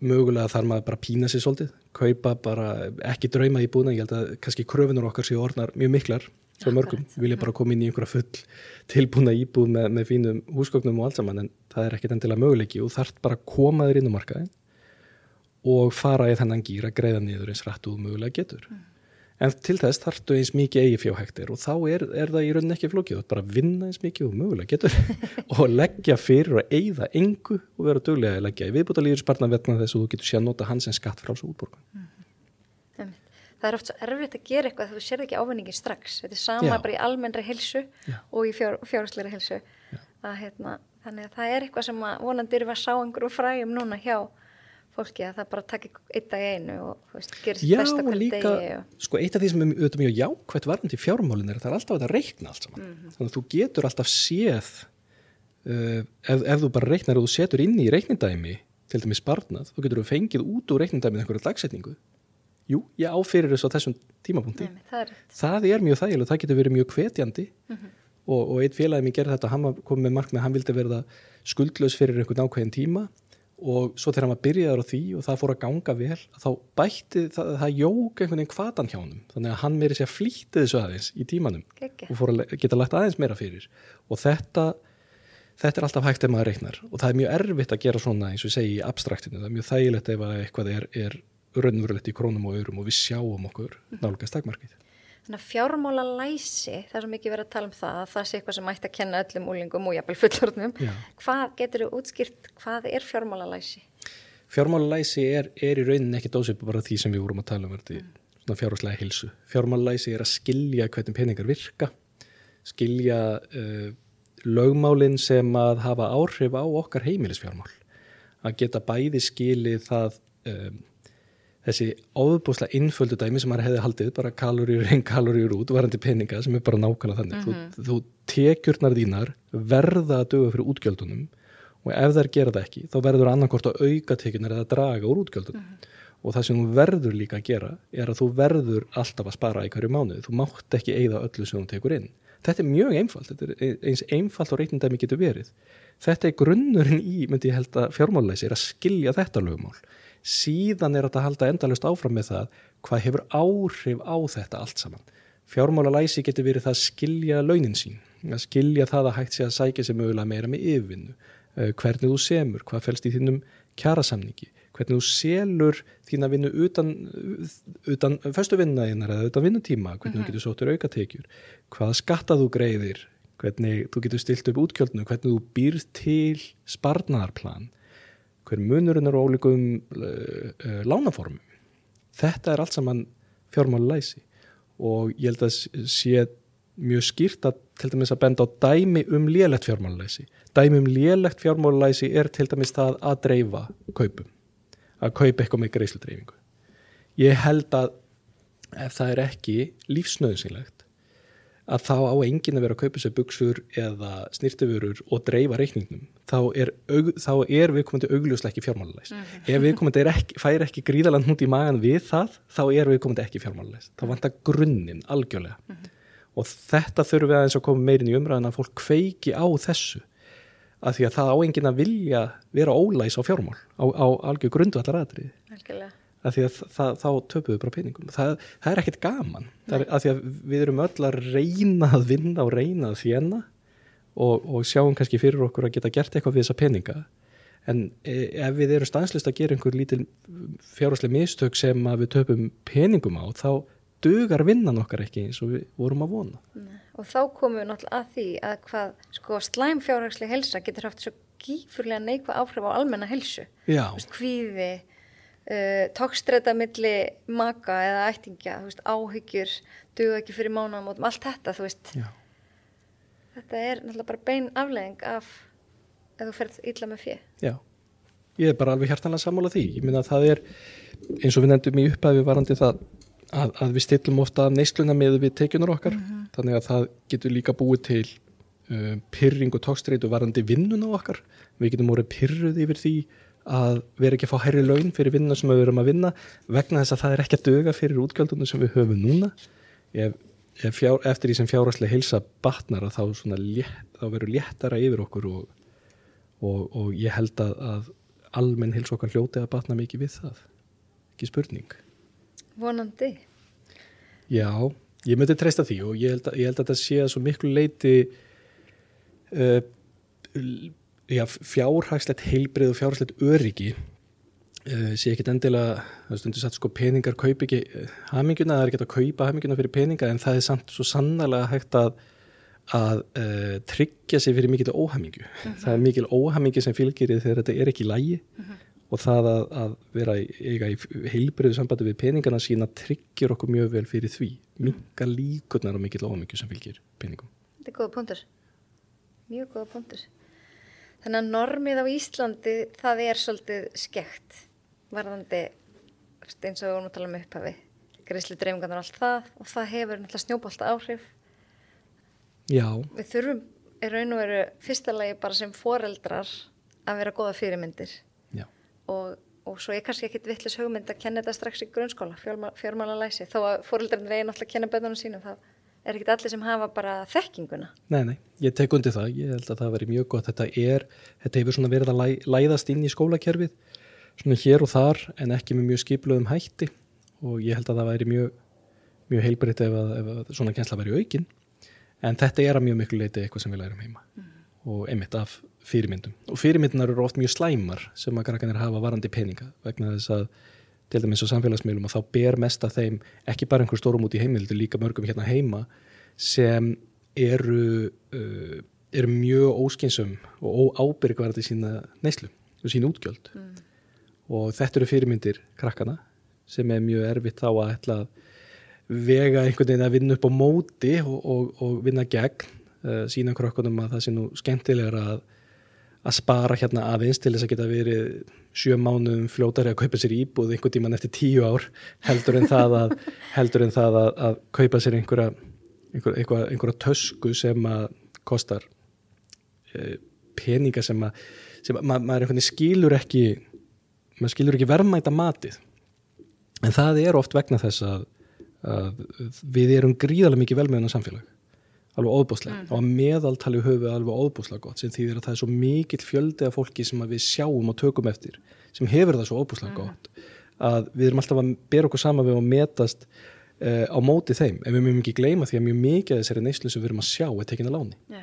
mögulega þarf maður bara að pína sér svolítið, kaupa bara ekki drauma íbúna, ég held að kannski kröfunur okkar séu orðnar mjög miklar svo mörgum, vilja bara koma inn í einhverja full tilbúna íbúð með, með fínum húsgögnum og allt saman en það er ekkit endilega möguleiki og þarf bara að koma þér inn á markaðin og fara í þennan gýr að greiða niður eins rættu og mögulega getur. Mm. En til þess þarftu eins mikið eigi fjáhæktir og þá er, er það í rauninni ekki flókið, þú ert bara að vinna eins mikið og mögulega getur og leggja fyrir og eigða engu og vera döglega að leggja í viðbúta lífspartna vetna þess að þú getur sé að nota hans en skatt frá svo útborgun. Mm. Það er oft svo erfitt að gera eitthvað þú sér ekki ávinningin strax. Þetta er sama Já. bara í almennri helsu Já. og í fjár, fjárhásleiri helsu. Að, hérna, þannig að það er eitthvað sem vonandi eru að sá einhverju fræjum núna hjá fólki að það bara takki eitt dag einu og veist, gerir sér besta hvernig degi og... sko eitt af því sem er auðvitað mjög jákvæmt varðandi fjármálin er að það er alltaf að reikna allt saman. Mm -hmm. þannig að þú getur alltaf séð uh, ef, ef þú bara reiknar og þú setur inn í reiknindæmi til dæmis barnað, þú getur þú fengið út úr reiknindæmið einhverja dagsetningu. Jú, ég áfyrir þessu á þessum tímapunkti. Nei, það, er það er mjög þægileg, það getur verið mjög hvetjandi. Mm -hmm. og, og eitt félagið mér gerði þetta, hann kom með markmið, hann vildi verða skuldlaus fyrir einhvern ákveðin tíma og svo þegar maður byrjaði á því og það fór að ganga vel þá bætti það, það jók einhvern veginn kvatan hjá hann þannig að hann meiri sér flýtti þessu aðeins í tímanum Gekki. og fór að geta lagt aðeins meira fyrir. Og þetta þetta er alltaf hægt ef maður reiknar. Og það er mjög erfitt að gera svona eins og ég segi í abstraktinu. Það er mjög þægilegt ef eitthvað er, er raunverulegt í krónum og örum og við sjáum okkur mhm. nálgast dagmarkið Þannig að fjármála læsi, það er svo mikið verið að tala um það, að það sé eitthvað sem ætti að kenna öllum úlingum og jafnvel fullorðnum. Hvað getur þú útskýrt, hvað er fjármála læsi? Fjármála læsi er, er í rauninni ekki dósið bara því sem við vorum að tala um, mm. svona fjárháslega hilsu. Fjármála læsi er að skilja hvernig peningar virka, skilja uh, lögmálinn sem að hafa áhrif á okkar heimilisfjármál. Að geta bæði skilið það... Um, þessi óbúslega innföldu dæmi sem maður hefði haldið, bara kaloríur inn, kaloríur út, varandi peninga sem er bara nákvæmlega þannig. Mm -hmm. þú, þú tekjurnar þínar verða að döga fyrir útgjöldunum og ef þær gera það ekki, þá verður annarkort að auka tekjurnar eða draga úr útgjöldunum. Mm -hmm. Og það sem þú verður líka að gera er að þú verður alltaf að spara í hverju mánuði. Þú mátt ekki eigða öllu sem þú tekur inn. Þetta er mjög einfalt, þetta er eins einfalt og reynindæmi getur verið. Þetta er grunnurinn í, myndi ég held að fjármálæsi er að skilja þetta lögumál síðan er þetta að halda endalust áfram með það hvað hefur áhrif á þetta allt saman. Fjármála læsi getur verið það að skilja launin sín, að skilja það að hægt sé að sækja sér mögulega meira með yfirvinnu, uh, hvernig þú semur, hvað fælst í þínum kjarasamningi, hvernig þú selur þína vinnu utan, utan föstu vinnaðinnar eða utan vinnutíma, hvernig þú getur sóttur aukatekjur, hvaða skatta þú greiðir, hvernig þú getur stilt upp útkjöldinu, hvernig þú býr til sparnarplan, hver munurinn er ólíkum uh, lánaformum. Þetta er allt saman fjármála læsi og ég held að sé mjög skýrt að til dæmis að benda á dæmi um lélegt fjármálulæsi. Dæmi um lélegt fjármálulæsi er til dæmis það að dreifa kaupum, að kaupa eitthvað með greiðsludreyfingu. Ég held að ef það er ekki lífsnöðsynlegt að þá á enginn að vera að kaupa sér buksur eða snirtifurur og dreifa reikningnum, þá er, þá er viðkomandi augljóslega ekki fjármálulæs. Mm -hmm. Ef viðkomandi ekki, fær ekki gríðalega húnt í magan við það, þá er viðkomandi ekki fjármálulæs. Þá vantar grunninn algjörlega. Mm -hmm og þetta þurfum við aðeins að koma meirin í umræðan að fólk kveiki á þessu að því að það áengin að vilja vera ólæs á fjármál á, á algjör grundu allar aðrið að því að það, þá töfum við bara peningum það, það er ekkert gaman er, að því að við erum öll að reyna að vinna og reyna að þjena og, og sjáum kannski fyrir okkur að geta gert eitthvað við þessa peninga en e, ef við erum stanslist að gera einhver lítil fjárháslega mistök sem við töfum peningum á þá dugar vinnan okkar ekki eins og við vorum að vona. Nei. Og þá komum við náttúrulega að því að hvað sko, slæm fjárhagslega helsa getur haft svo gífurlega neikvað áhrif á almenna helsu. Hvíði, uh, tókstreita milli maka eða ættingja, veist, áhyggjur, duga ekki fyrir mánamótum, allt þetta, þú veist. Já. Þetta er náttúrulega bara bein aflegging af að þú ferð illa með fjö. Já, ég er bara alveg hjartanlega sammála því. Ég minna að það er, eins og við nefndum í upphæfi varandi það að, að við stillum ofta neysluna með við tekjunar okkar mm -hmm. þannig að það getur líka búið til uh, pyrring og tókstreitu varandi vinnuna okkar við getum orðið pyrruð yfir því að vera ekki að fá herri laun fyrir vinnuna sem við verum að vinna vegna þess að það er ekki að döga fyrir útgjöldunum sem við höfum núna. Ef, ef fjár, eftir því sem fjárhastlega heilsa batnar að þá, þá verður léttara yfir okkur og, og, og ég held að, að almenn heilsa okkar hljóti að batna mikið við það. Ekki spurning. Vonandi. Já, ég myndi treysta því og ég held að, ég held að þetta sé að svo miklu leiti uh, já, fjárhagslegt heilbrið og fjárhagslegt öryggi uh, sé ekkit endilega, satt sko peningar kaup ekki uh, haminguna, það er ekki að kaupa haminguna fyrir peninga en það er samt svo sannlega hægt að að uh, tryggja sig fyrir mikil óhamingju. Uh mhm. -huh. Það er mikil óhamingju sem fylgir þegar þetta er ekki lægi uh mhm. -huh og það að, að vera eiga í heilbriðu sambandi við peningana sína tryggir okkur mjög vel fyrir því minga líkurnar og mikill ómyggju sem fylgir peningum. Þetta er góða punktur mjög góða punktur þannig að normið á Íslandi það er svolítið skekt varðandi eins og við vorum að tala um upphafi greiðsli dreifingarnar og allt það og það hefur náttúrulega snjóbólta áhrif. Já. Við þurfum í raun og veru fyrsta lagi bara sem foreldrar að vera goða fyrirmyndir. Og, og svo er kannski ekkit vittlis hugmynd að kenna þetta strax í grunnskóla, fjármála læsi þó að fóröldarinn reyði náttúrulega að kenna bönnunum sínum það er ekkit allir sem hafa bara þekkinguna? Nei, nei, ég tek undir það, ég held að það veri mjög gott. Þetta er, þetta hefur svona verið að læ, læðast inn í skólakerfið svona hér og þar en ekki með mjög skipluðum hætti. Og ég held að það væri mjög mjög heilbritt ef, ef, svona kjensla væri aukin. En þetta er að mjög miklu leiti eitthvað sem við lærum heima. Mm. og einmitt af fyrirmyndum. Og fyrirmyndunar eru oft mjög slæmar sem að krakkanir hafa varandi peninga vegna þess að til dæmis á samfélagsmiðlum og þá ber mest að þeim ekki bara einhver stórum út í heimildu líka mörgum hérna heima sem eru uh, eru mjög óskinsum og óábyrgvarði sína neyslu og sína útgjöld mm. og þetta eru fyrirmyndir krakkana sem er mjög erfitt þá að ætla að vega einhvern veginn að vinna upp á móti og, og, og vinna gegn uh, sína krakkanum að það sé nú skemmtilegra að að spara hérna aðeins til þess að geta verið sjö mánuðum fljótari að kaupa sér íbúð einhver tíman eftir tíu ár heldur en það að, en það að, að kaupa sér einhverja, einhverja, einhverja, tösku sem að kostar e, peninga sem að sem að maður ma skilur ekki maður skilur ekki verðmæta matið. En það er oft vegna þess að, að við erum gríðarlega mikið velmeðan á samfélag alveg óbúslega mm. og að meðaltali höfu alveg óbúslega gott sem þýðir að það er svo mikill fjöldi af fólki sem við sjáum og tökum eftir sem hefur það svo óbúslega mm. gott að við erum alltaf að bera okkur sama við að metast uh, á móti þeim en við mögum ekki gleyma því að mjög mikið af þessari neyslu sem við erum að sjá er tekin að láni Já.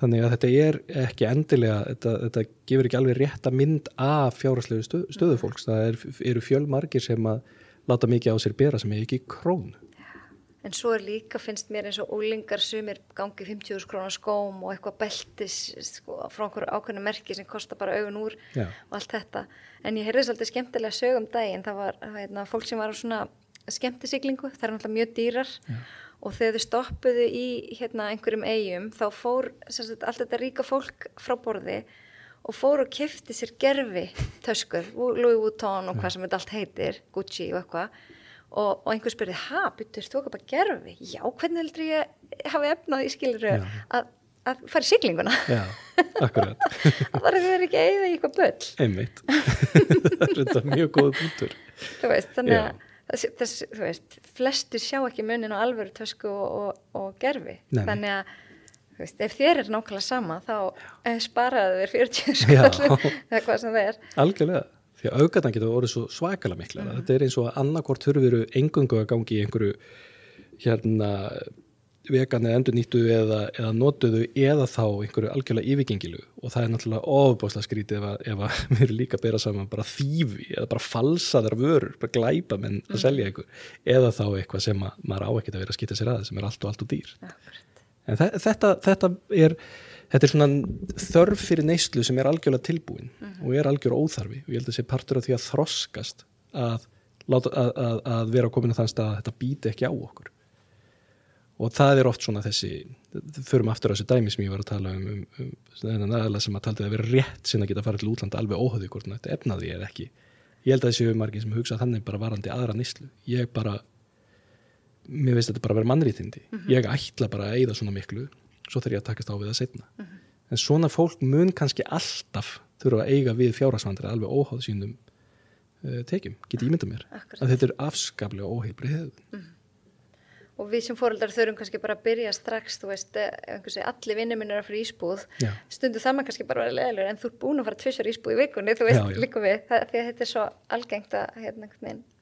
þannig að þetta er ekki endilega þetta, þetta gefur ekki alveg rétta mynd af fjárhagslegu stöð, stöðu fólks það er, eru fjölmargir sem að láta mikið á sér bera sem er ekki krón En svo er líka, finnst mér eins og ólingar sumir gangi 50.000 krónar skóm og eitthvað beltis sko, frá einhverju ákveðnu merki sem kostar bara augun úr Já. og allt þetta. En ég heyrði svolítið skemmtilega sögum daginn, það var hérna, fólk sem var á svona skemmtisiglingu, það er náttúrulega mjög dýrar Já. og þegar þau stoppuðu í hérna, einhverjum eigum þá fór sagt, allt þetta ríka fólk frá borði og fór og kefti sér gerfi töskur, Louis Vuitton og hvað sem þetta allt heitir, Gucci og eitthvað og, og einhver spurði, ha, byttur þú ekki bara gerfi? Já, hvernig heldur ég hafi efnað í skiluru að, að fara í siglinguna? Já, akkurat. það var þeir ekki eigið í eitthvað böll. Einmitt. það er þetta mjög góð bútur. Þú veist, þannig að þess, þú veist, flestir sjá ekki munin á alvöru tösku og, og, og gerfi. Nei, þannig að þú veist, ef þér er nákvæmlega sama þá sparaðu þér 40 skall eða hvað sem það er. Algjörlega því að auðgatan getur orðið svo svakalega mikla mm. þetta er eins og að annarkort þurfiru engungu að gangi í einhverju hérna vegan eða endur nýttu eða, eða notuðu eða þá einhverju algjörlega yfirgengilu og það er náttúrulega ofbáslega skrítið ef, að, ef að við erum líka að bera saman bara þýfi eða bara falsaðar vörur, bara glæpa menn að mm. selja einhver eða þá eitthvað sem að, maður á ekkert að vera að skita sér að sem er allt og allt og dýr Akkurat. en þetta, þetta er þetta er svona þörf fyrir neyslu sem er algjörlega tilbúin uh mhm. -huh. og er algjörlega óþarfi og ég held að það sé partur af því að þroskast að, að, að, að vera á þann stað að þetta býti ekki á okkur og það er oft svona þessi förum aftur á þessu dæmi sem ég var að tala um, um, um þennan aðalega sem að taldi að vera rétt sinna að geta farið til útlanda alveg óhauði hvort þetta efnaði eða ekki ég held að þessi margir sem hugsa þannig bara varandi aðra nýslu ég bara mér veist að þetta bara verður mannrítindi uh mhm. -huh. ég ætla bara að eigða svona miklu svo þarf ég að takast á við það setna uh -huh. en svona fólk mun kannski alltaf þurfa að eiga við fjárhagsvandri alveg óháð sínum uh, tekjum, get ég mynda mér? Akkurat. að þetta er afskaplega óheilbrið uh -huh. og við sem fóröldar þurfum kannski bara að byrja strax þú veist, eh, allir vinnum minn er að fyrir ísbúð. Já. stundu það maður kannski bara að vera leðilegur en þú er búin að fara tvisar ísbúð í vikunni þú veist, líka við, það, því að þetta er svo algengt að hérna,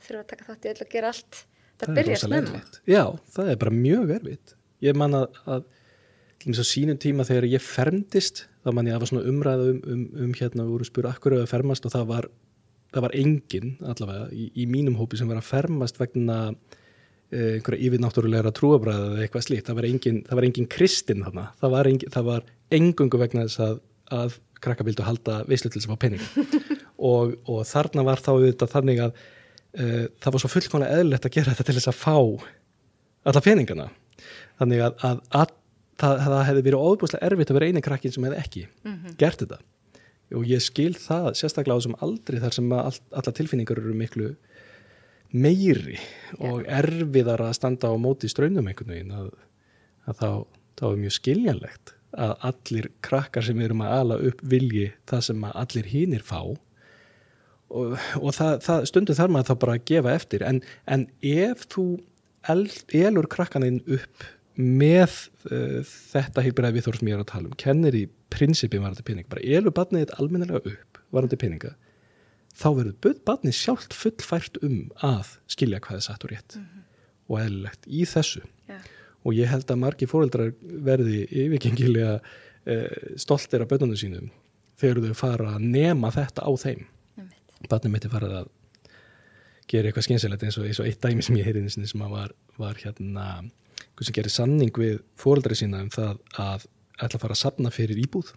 þurfa að taka þátt í öll að gera allt. Það, það byrja snemma. Já, það er bara mjög erfitt. Ég man að, að eins og sínum tíma þegar ég fermdist þá man ég að það var svona umræða um, um, um hérna við vorum að spura akkur að fermast? Og það var, það var engin allavega í, í mínum hópi sem var að fermast vegna eh, einhverja yfirnáttúrulegra trúabræða eða eitthvað slíkt, það var engin, það var engin kristinn þarna, það var, engin, það var engungu vegna þess að, að krakka vildu halda veislu til þess að fá penning og, og þarna var þá auðvitað þannig að uh, það var svo fullkonlega eðlert að gera þetta til þess að fá alla peningana. Þannig að, að það, það hefði verið óbúslega erfitt að vera eini krakkin sem hefði ekki mm -hmm. gert þetta og ég skil það sérstaklega á þessum aldri þar sem all, alla tilfinningar eru miklu meiri og yeah. erfiðar að standa á móti ströndum einhvern veginn að, að þá, þá er mjög skiljanlegt að allir krakkar sem erum að ala upp vilji það sem allir hínir fá og, og það, það, stundum þarf maður þá bara að gefa eftir en, en ef þú elur krakkaninn upp með uh, þetta heilbæraði viðþór sem ég er að tala um kennir í prinsipin varandi pening bara elur barnið þetta almennilega upp varandi peninga þá verður barnið sjálft fullfært um að skilja hvað er satt og rétt mm -hmm. og eðlilegt í þessu yeah. og ég held að margi fóreldrar verði yfirgengilega uh, stoltir af börnunum sínum þegar þau fara að nema þetta á þeim mm -hmm. barnið mitt er farið að gera eitthvað skynsilegt eins og, eins og eitt dæmi sem ég heyrði sem var, var hérna sem gerir sanning við fóreldri sína um það að ætla að fara að sapna fyrir íbúð.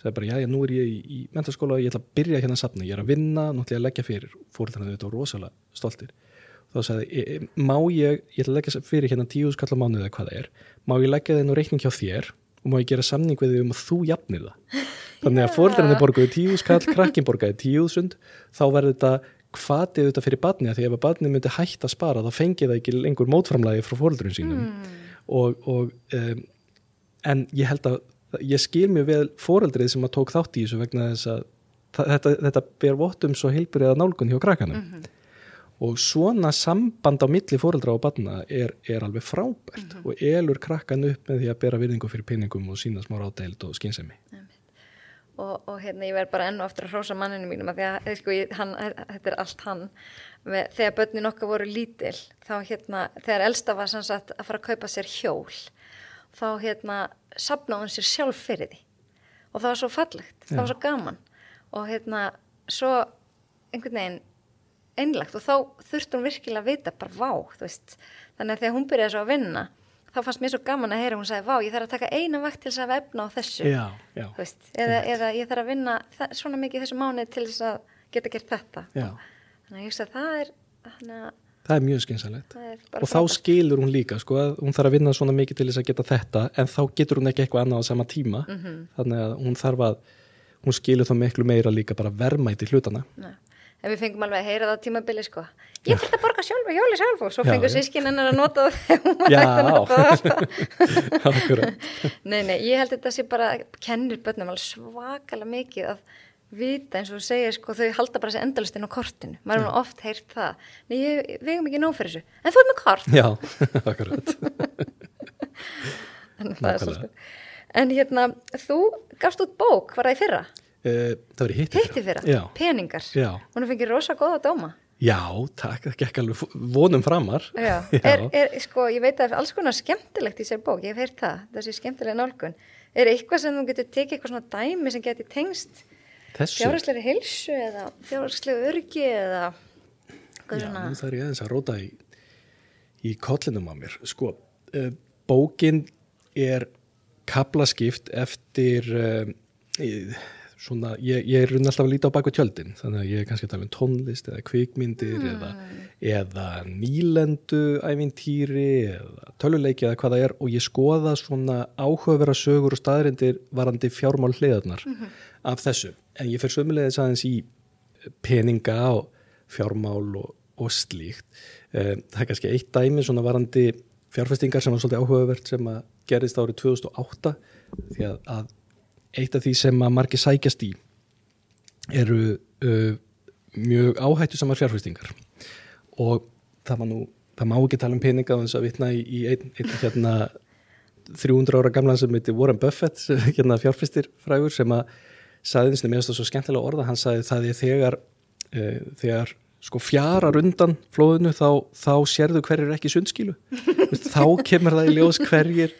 Það er bara, já, já, nú er ég í, í mentarskóla og ég ætla að byrja hérna að sapna, ég er að vinna náttúrulega að leggja fyrir, fóreldrina þetta var rosalega stoltir. Þá sagði, e, e, má ég ég ætla að leggja fyrir hérna tíu skallar mánuð eða hvað það er, má ég leggja þið nú reikning hjá þér og má ég gera samning við þið um að þú jafnir það? Þannig að fóreldrina borguði tíu skall, krakkin borgaði tíu sund, þá verður þetta hvatið þetta fyrir badni að því ef að badni myndi hægt að spara þá fengi það ekki lengur mótframlægi frá fóröldurinn sínum mm. og, og um, en ég held að ég skil mjög vel fóröldrið sem að tók þátt í þessu vegna þess að þetta, þetta ber vottum svo heilbyrðið að nálgun hjá krakanum mm -hmm. og svona samband á milli fóröldra og badna er, er alveg frábært mm -hmm. og elur krakkan upp með því að bera virðingu fyrir pinningum og sína smá rádeild og skynsemi og, og hérna ég verð bara enn og aftur að hrósa manninu mínum að því að eh, sko, ég, hann, þetta er allt hann. Með, þegar börnin okkar voru lítil þá hérna, þegar elsta var sanns að fara að kaupa sér hjól þá hérna sapnaði hann sér sjálf fyrir því. Og það var svo fallegt, Já. það var svo gaman. Og hérna svo einhvern veginn einlagt og þá þurfti hún virkilega að vita bara vá, þú veist. Þannig að þegar hún byrjaði svo að vinna þá fannst mér svo gaman að heyra hún sagði vá, ég þarf að taka eina vakt til þess að vefna á þessu. Já, já. Veist, eða, eða ég þarf að vinna svona mikið þessu mánu til þess að geta gert þetta. Já. þannig að ég veist að það er hana, það er mjög skynsalegt og þá skilur hún líka sko að hún þarf að vinna svona mikið til þess að geta þetta en þá getur hún ekki eitthvað annað á sama tíma. Mm -hmm. þannig að hún þarf að hún skilur þá miklu meira líka bara vermæti hlutana Nei. En við fengum alveg að heyra það á tímabili sko ég fyrir að borga sjálf og hjóli sjálf og svo fengur sískinn hennar að nota það nei, nei, ég held þetta sé bara kennir börnum alveg svakalega mikið að vita eins og segir sko þau halda bara þessi endalustinn á kortinu. Maður er oft heyrt það. Nei, ég, við hefum ekki nóg fyrir þessu. En þú er með kort. Já, akkurat. En það er svo sko en hérna, þú gafst út bók, var það í fyrra? Uh, það var í hitti fyrra. Fyrra, peningar. Já. Hún fengið rosa góða dóma. Já, takk, það gekk alveg vonum framar. Já, Já. Er, er, sko, ég veit að alls konar skemmtilegt í sér bók, ég hef heyrt það, þessi skemmtilega nálgun. Er eitthvað sem þú getur tekið eitthvað svona dæmi sem getur tengst fjárhagsleiri hilsu eða fjárhagsleiri örgi eða Já, svona... nú þarf ég aðeins að róta í, í kollinum á mér. Sko, uh, bókin er kaplaskipt eftir... Uh, svona, ég, ég er runn alltaf að líta á baku tjöldin þannig að ég er kannski að tala um tónlist eða kvikmyndir mm. eða, eða nýlendu ævintýri eða töluleiki eða hvað það er og ég skoða svona áhugavera sögur og staðrindir varandi fjármál hliðarnar mm -hmm. af þessu en ég fer sömulegðis aðeins í peninga og fjármál og, og slíkt eh, það er kannski eitt dæmi svona varandi fjárfestingar sem var svolítið áhugavert sem að gerist árið 2008 því að, að eitt af því sem að margi sækjast í eru uh, mjög áhættu samar fjárfæstingar og það má nú það má ekki tala um peninga þess að vitna í, í einn ein, hérna 300 ára gamlan sem heiti Warren Buffett hérna fjárfæstir frægur sem að saði eins og mér finnst það svo skemmtilega orða hann saði það er þegar uh, þegar sko fjarar undan flóðinu þá, þá sérðu hverjir ekki sundskilu. Þá kemur það í ljós hverjir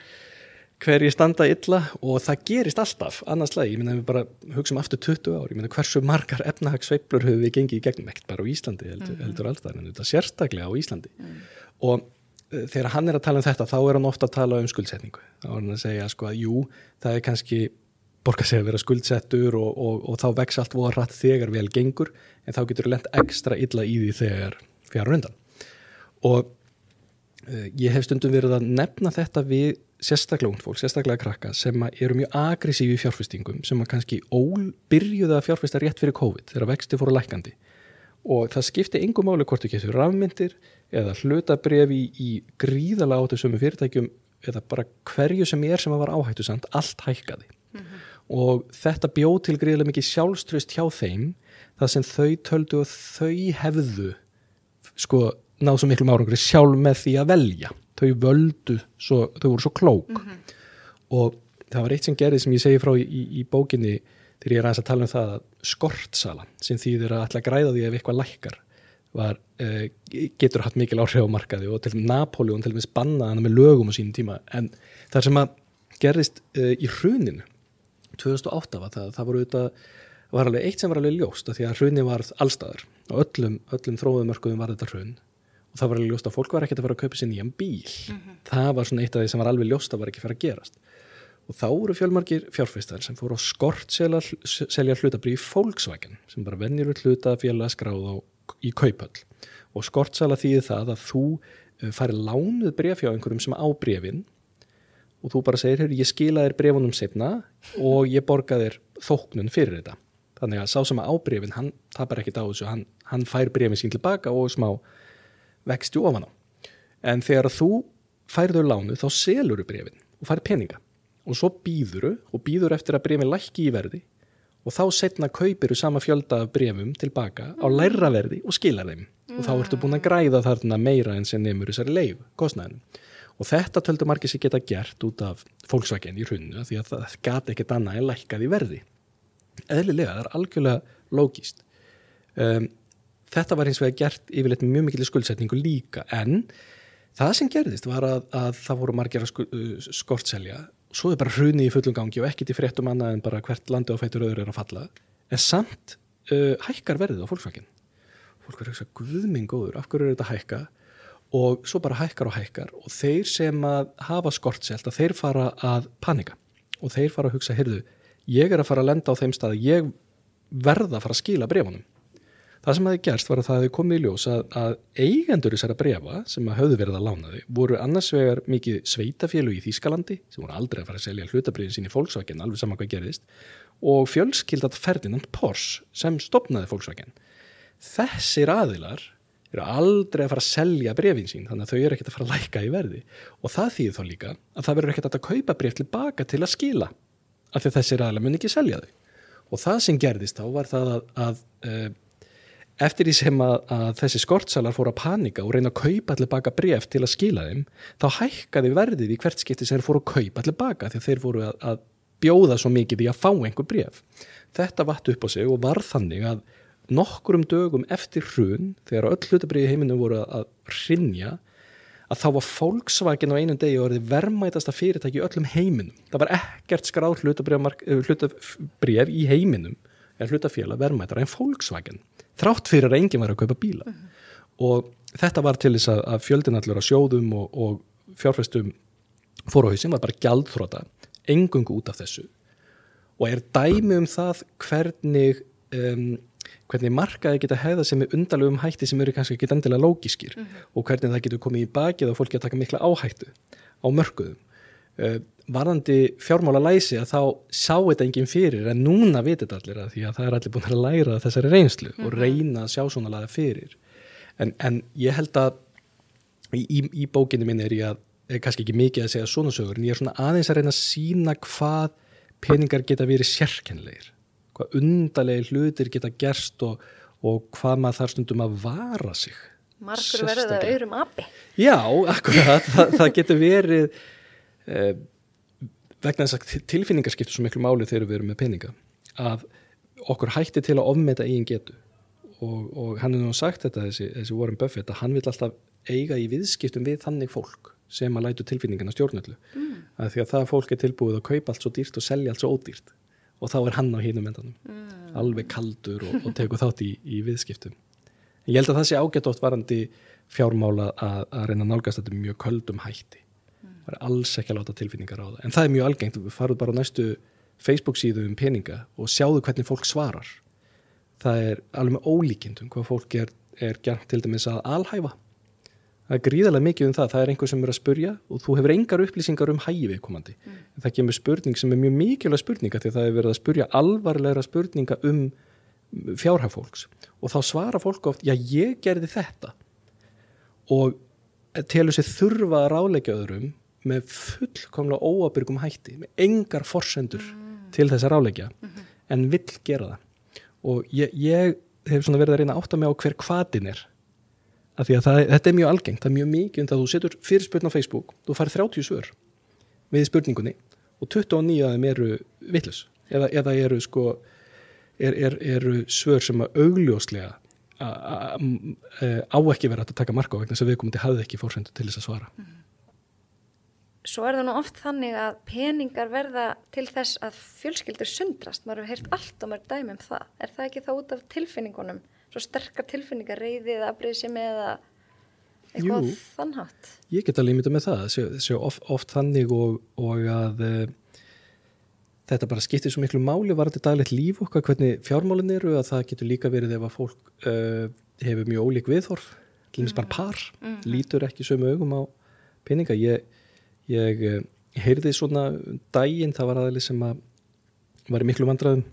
hverji standa illa og það gerist alltaf. Annarslega, ég minna við bara hugsaum aftur 20 ár, ég minna hversu margar efnahagsveiplur höfum við gengið í gegnum, ekkert bara á Íslandi heldur, mm. -hmm. heldur alltaf, en þetta sérstaklega á Íslandi. Mm. og uh, þegar hann er að tala um þetta þá er hann ofta að tala um skuldsetningu. Þá er hann að segja sko að jú það er kannski borga sig að vera skuldsettur og, og, og þá vex allt voru rætt þegar vel gengur en þá getur það lent ekstra illa í því þegar fjara rundan og ég hef stundum verið að nefna þetta við sérstaklega ungd fólk, sérstaklega krakka sem eru mjög agressífi fjárfestingum sem að kannski byrjuða að fjárfesta rétt fyrir COVID þegar vexti fóru lækandi og það skipti yngum máli hvort ekki þessu rafmyndir eða hlutabref í, í gríðala á þessum fyrirtækjum eða bara hverju sem er sem að var áhættu samt, allt hækkaði mm -hmm. og þetta bjóð til gríðilega mikið sjálfströst hjá þeim það sem þau töldu og þau hefðu sko náðu svo miklu márangri sjálf með því að velja. Þau völdu, svo, þau voru svo klók. Mm -hmm. og það var eitt sem gerði sem ég segi frá í, í, í bókinni þegar ég er aðeins að tala um það að skortsala sem þýðir að alltaf græða því ef eitthvað lækkar var, uh, getur hatt mikil áhrif á markaði og til og með Napoleon til og með spannaðan með lögum á sínum tíma. En það sem að gerðist uh, í hruninu 2008 var það, það voru auðvitað var alveg eitt sem var alveg ljóst að því að hrunin var allstaðar og öllum, öllum þróðumörkuðum var þetta hrun og það var alveg ljóst að fólk var ekkert að fara að kaupa sér nýjan bíl. Mm -hmm. það var svona eitt af því sem var alveg ljóst að var ekki að fara að gerast. Og þá eru fjölmarkir fjárfæstar sem fóru á skort selja, selja hlutabrið í Volkswagen sem bara vennir við hlutafélag skráð á, í kaupöll og skort selja því það að þú uh, fari lánuð brefjá einhverjum sem á brefin og þú bara segir, ég skila þér brefunum setna og ég borga þér þóknun fyrir þetta. Þannig að sá sem á brefin, hann tapar ekkit á þessu. Hann, hann fær brefin sín tilbaka og smá vexti ofan á. En þegar þú færður lánu þá selur þú brefin og fær peninga og svo býður þú og býður eftir að brefin lækki í verði og þá setna kaupir þú sama fjölda af brefum tilbaka á mm. læra verði og skila þeim mm. og þá ertu búin að græða þarna meira en sem nefnur þessari leif, kostnæðinu. Og þetta töldu margir sér geta gert út af fólksvækjan í hrunnu því að það gati ekkert annað en lækkað í verði. eðlilega, það er algjörlega lógist um, þetta var hins vegar gert yfirleitt með mjög mikil skuldsetningu líka en það sem gerðist var að, að það voru margir að uh, skortselja. Svo er bara hruni í fullum gangi og ekkit í fréttum annað en bara hvert landi á fætur öður er að falla. En samt uh, hækkar verðið á fólksvækin fólk verður ekki að guðminn góður, af hverju er þetta hækka? Og svo bara hækkar og hækkar og þeir sem að hafa skortselt að þeir fara að panika. Og þeir fara að hugsa, heyrðu, ég er að fara að lenda á þeim stað, ég verða að fara að skila brefunum. Það sem hefði gerst var að það hefði komið í ljós að, að eigendur þessara brefa sem að höfðu verið að lána þau voru annars vegar mikið sveitafélu í Þýskalandi sem voru aldrei að fara að selja hlutabriðin sín í fólksvækinn, alveg saman hvað gerðist og fjölskyldat Ferdinand Porsche sem stopnaði fólksvækinn. Þessir aðilar eru aldrei að fara að selja brefin sín þannig að þau eru ekkert að fara að læka í verði og það þýðir þá líka að það verður ekkert að kaupa bref tilbaka til að skila af því þessir aðla mun ekki selja þau og það sem gerðist þá var það að, að uh, eftir því sem að, að þessi skortsalar fóru að panika og reyna að kaupa tilbaka bref til að skila þeim þá hækkaði verðið í hvert skipti sem þeir fóru að kaupa tilbaka því að þeir fóru að, að bjóða svo mikið í að fá einhver bref þetta vatt upp á sig og var þannig að nokkurum dögum eftir hrun þegar öll hlutabriði heiminu voru að hrinja að þá var Volkswagen á einum degi og verði verðmætasta fyrirtæki í öllum heiminum. Það var ekkert skráð hlutabrif í heiminum eða hlutafélag verðmætara en Volkswagen. Þrátt fyrir að enginn var að kaupa bíla. Uh -huh. Og þetta var til þess að fjöldinallur að sjóðum og, og fjárfæstum fóruhauðsinn var bara gjaldþróta, engungu út af þessu. Og er dæmi um það hvernig um, hvernig markaði geta hefða sem er undarlegum hætti sem eru kannski ekki endilega lógiskir mm -hmm. og hvernig það getur komið í bakið og fólki að taka mikla áhættu á mörguðum uh, varðandi fjármála læsi að þá sá þetta enginn fyrir en núna vitir þetta allir að því að það er allir búin að læra þessari reynslu mm -hmm. og mhm. reyna að sjá svona laga fyrir en, en ég held að í, í, í bókinu minn er ég að er kannski ekki mikið að segja svona sögur en ég er svona aðeins að reyna að sína hvað peningar geta verið sérkenleir hvað undarlega hlutir geta gerst og, og hvað maður þarf stundum að vara sig Margur verður það auðrum api Já, akkurat, það, það getur verið eh, vegna þess að tilfinningar skiptur svo miklu máli þegar við erum með peninga að okkur hætti til að ofmeta eigin getu. Og, og hann er nú sagt þetta þessi, þessi Warren Buffett að hann vil alltaf eiga í viðskiptum við þannig fólk sem að lætu tilfinningarna stjórnöldu mm. að því að það fólk er tilbúið að kaupa allt svo dýrt og selja allt svo ódýrt. Og þá er hann á hínum endanum. Mm. alveg kaldur og, og tegur þátt í, í viðskiptum. Ég held að það sé ágætt oft varandi fjármála að, að reyna nálgast þetta mjög köldum hætti það er alls ekki að láta tilfinningar á það. En það er mjög algengt, farum bara á næstu Facebook síðu um peninga og sjáðu hvernig fólk svarar. Það er alveg með ólíkindum hvað fólk er, er gert til dæmis að alhæfa. Það er gríðarlega mikið um það, það er einhver sem er að spurja og þú hefur engar upplýsingar um hægi viðkomandi. Mm. Það kemur spurning sem er mjög mikilvæg spurninga því það er verið að spurja alvarlegra spurninga um fjárhæfólks og þá svara fólk oft, já ég gerði þetta. Og telur sér þurfa að ráleika öðrum með fullkomlega óabyrgum hætti, með engar forsendur mm. til þess að ráleika mm -hmm. en vill gera það og ég, ég hef verið að reyna að með á hver kvatin er að því að það, þetta er mjög algengt, það er mjög mikið en það þú setur fyrirspurn á Facebook, þú fær 30 svör við spurningunni og 29 af þeim eru vittlus eða, eða eru sko er, er, eru svör sem að augljóslega e, á ekki verið að taka marka á vegna sem viðkomandi hafði ekki fórsendu til þess að svara mm. Svo er það nú oft þannig að peningar verða til þess að fjölskyldur sundrast, maður hefur heyrt allt og maður dæmi um það, er það ekki þá út af tilfinningunum svo sterkar tilfinningar, reyðið, aðbreyðsum eða eitthvað Jú, þannhátt? Ég get alveg myndið með það, þessu oft, oft þannig og, og að e, þetta bara skiptir svo miklu máli varandi daglegt líf okkar, hvernig fjármálinn eru að það getur líka verið ef að fólk e, hefur mjög ólík viðhorf, til dæmis mm. bara par, mm. lítur ekki sömu augum á peninga. Ég, ég e, heyrði svona dægin, það var aðeins sem að var í miklu vandraðum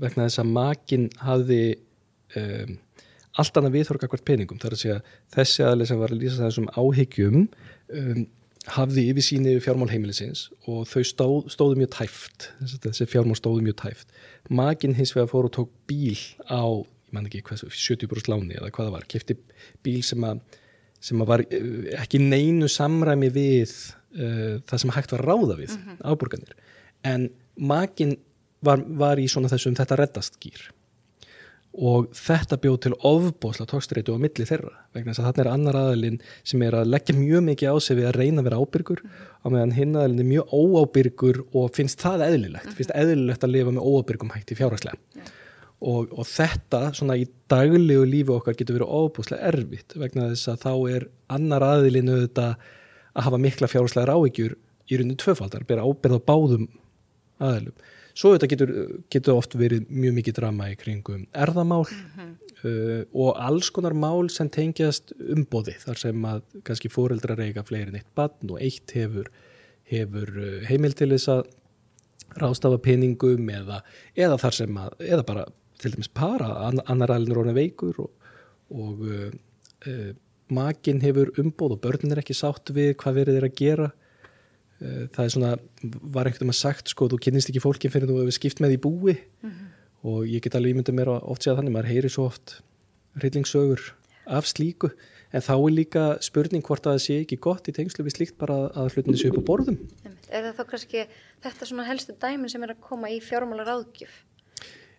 vegna þess að makinn hafði um, allt annað viðhorka hvert peningum. Þar að segja þessi aðlega sem var að lýsa þessum áhyggjum um, hafði yfir síni fjármál heimilisins og þau stóð, stóðu mjög tæft. Þessi fjármál stóðu mjög tæft. Maginn hins vegar fór og tók bíl á ég man ekki hvað, 70% láni eða hvað það var, kefti bíl sem að sem var uh, ekki neinu samræmi við uh, það sem hægt var ráða við mm -hmm. áburganir en maginn var, var í svona þessum þetta reddast gýr og þetta bjóð til ofbóðsla tókstreitu á milli þeirra vegna þess að þarna er annar aðalinn sem er að leggja mjög mikið á sig við að reyna að vera ábyrgur á meðan hinn aðalinn er mjög óábyrgur og finnst það eðlilegt, finnst eðlilegt að lifa með óábyrgum hætti fjárhagslega og, og þetta svona í daglegu lífi okkar getur verið ofbóðslega erfitt vegna þess að þá er annar aðalinn auðvitað að hafa mikla fjárhagslega ráðíkjur í rauninu tvöfaldar, bera ábyrð á báðum aðalum Svo þetta getur, getur oft verið mjög mikið drama í kringum erðamál mm -hmm. uh, og alls konar mál sem tengjast umbóði þar sem að kannski fóreldrar eiga fleirin eitt bann og eitt hefur, hefur uh, heimil til þess að rástafa peningum eða, eða þar sem að, eða bara til dæmis para, annar alveg róna veikur og, og uh, uh, makin hefur umbóð og börnin er ekki sátt við hvað verið er að gera. Eh, það er svona, var ekkert um að sagt sko, þú kynist ekki fólkin fyrir þú hefur skipt með í búi. Mm -hmm. og ég get alveg ímyndið mér oft séð þannig, maður heyri svo oft reyllingssögur af slíku. En þá er líka spurning hvort að það sé ekki gott í tengslu við slíkt bara að hlutinni sé upp á borðum. Er það þá kannski þetta svona helstu dæmin sem er að koma í fjármálar áðgjöf?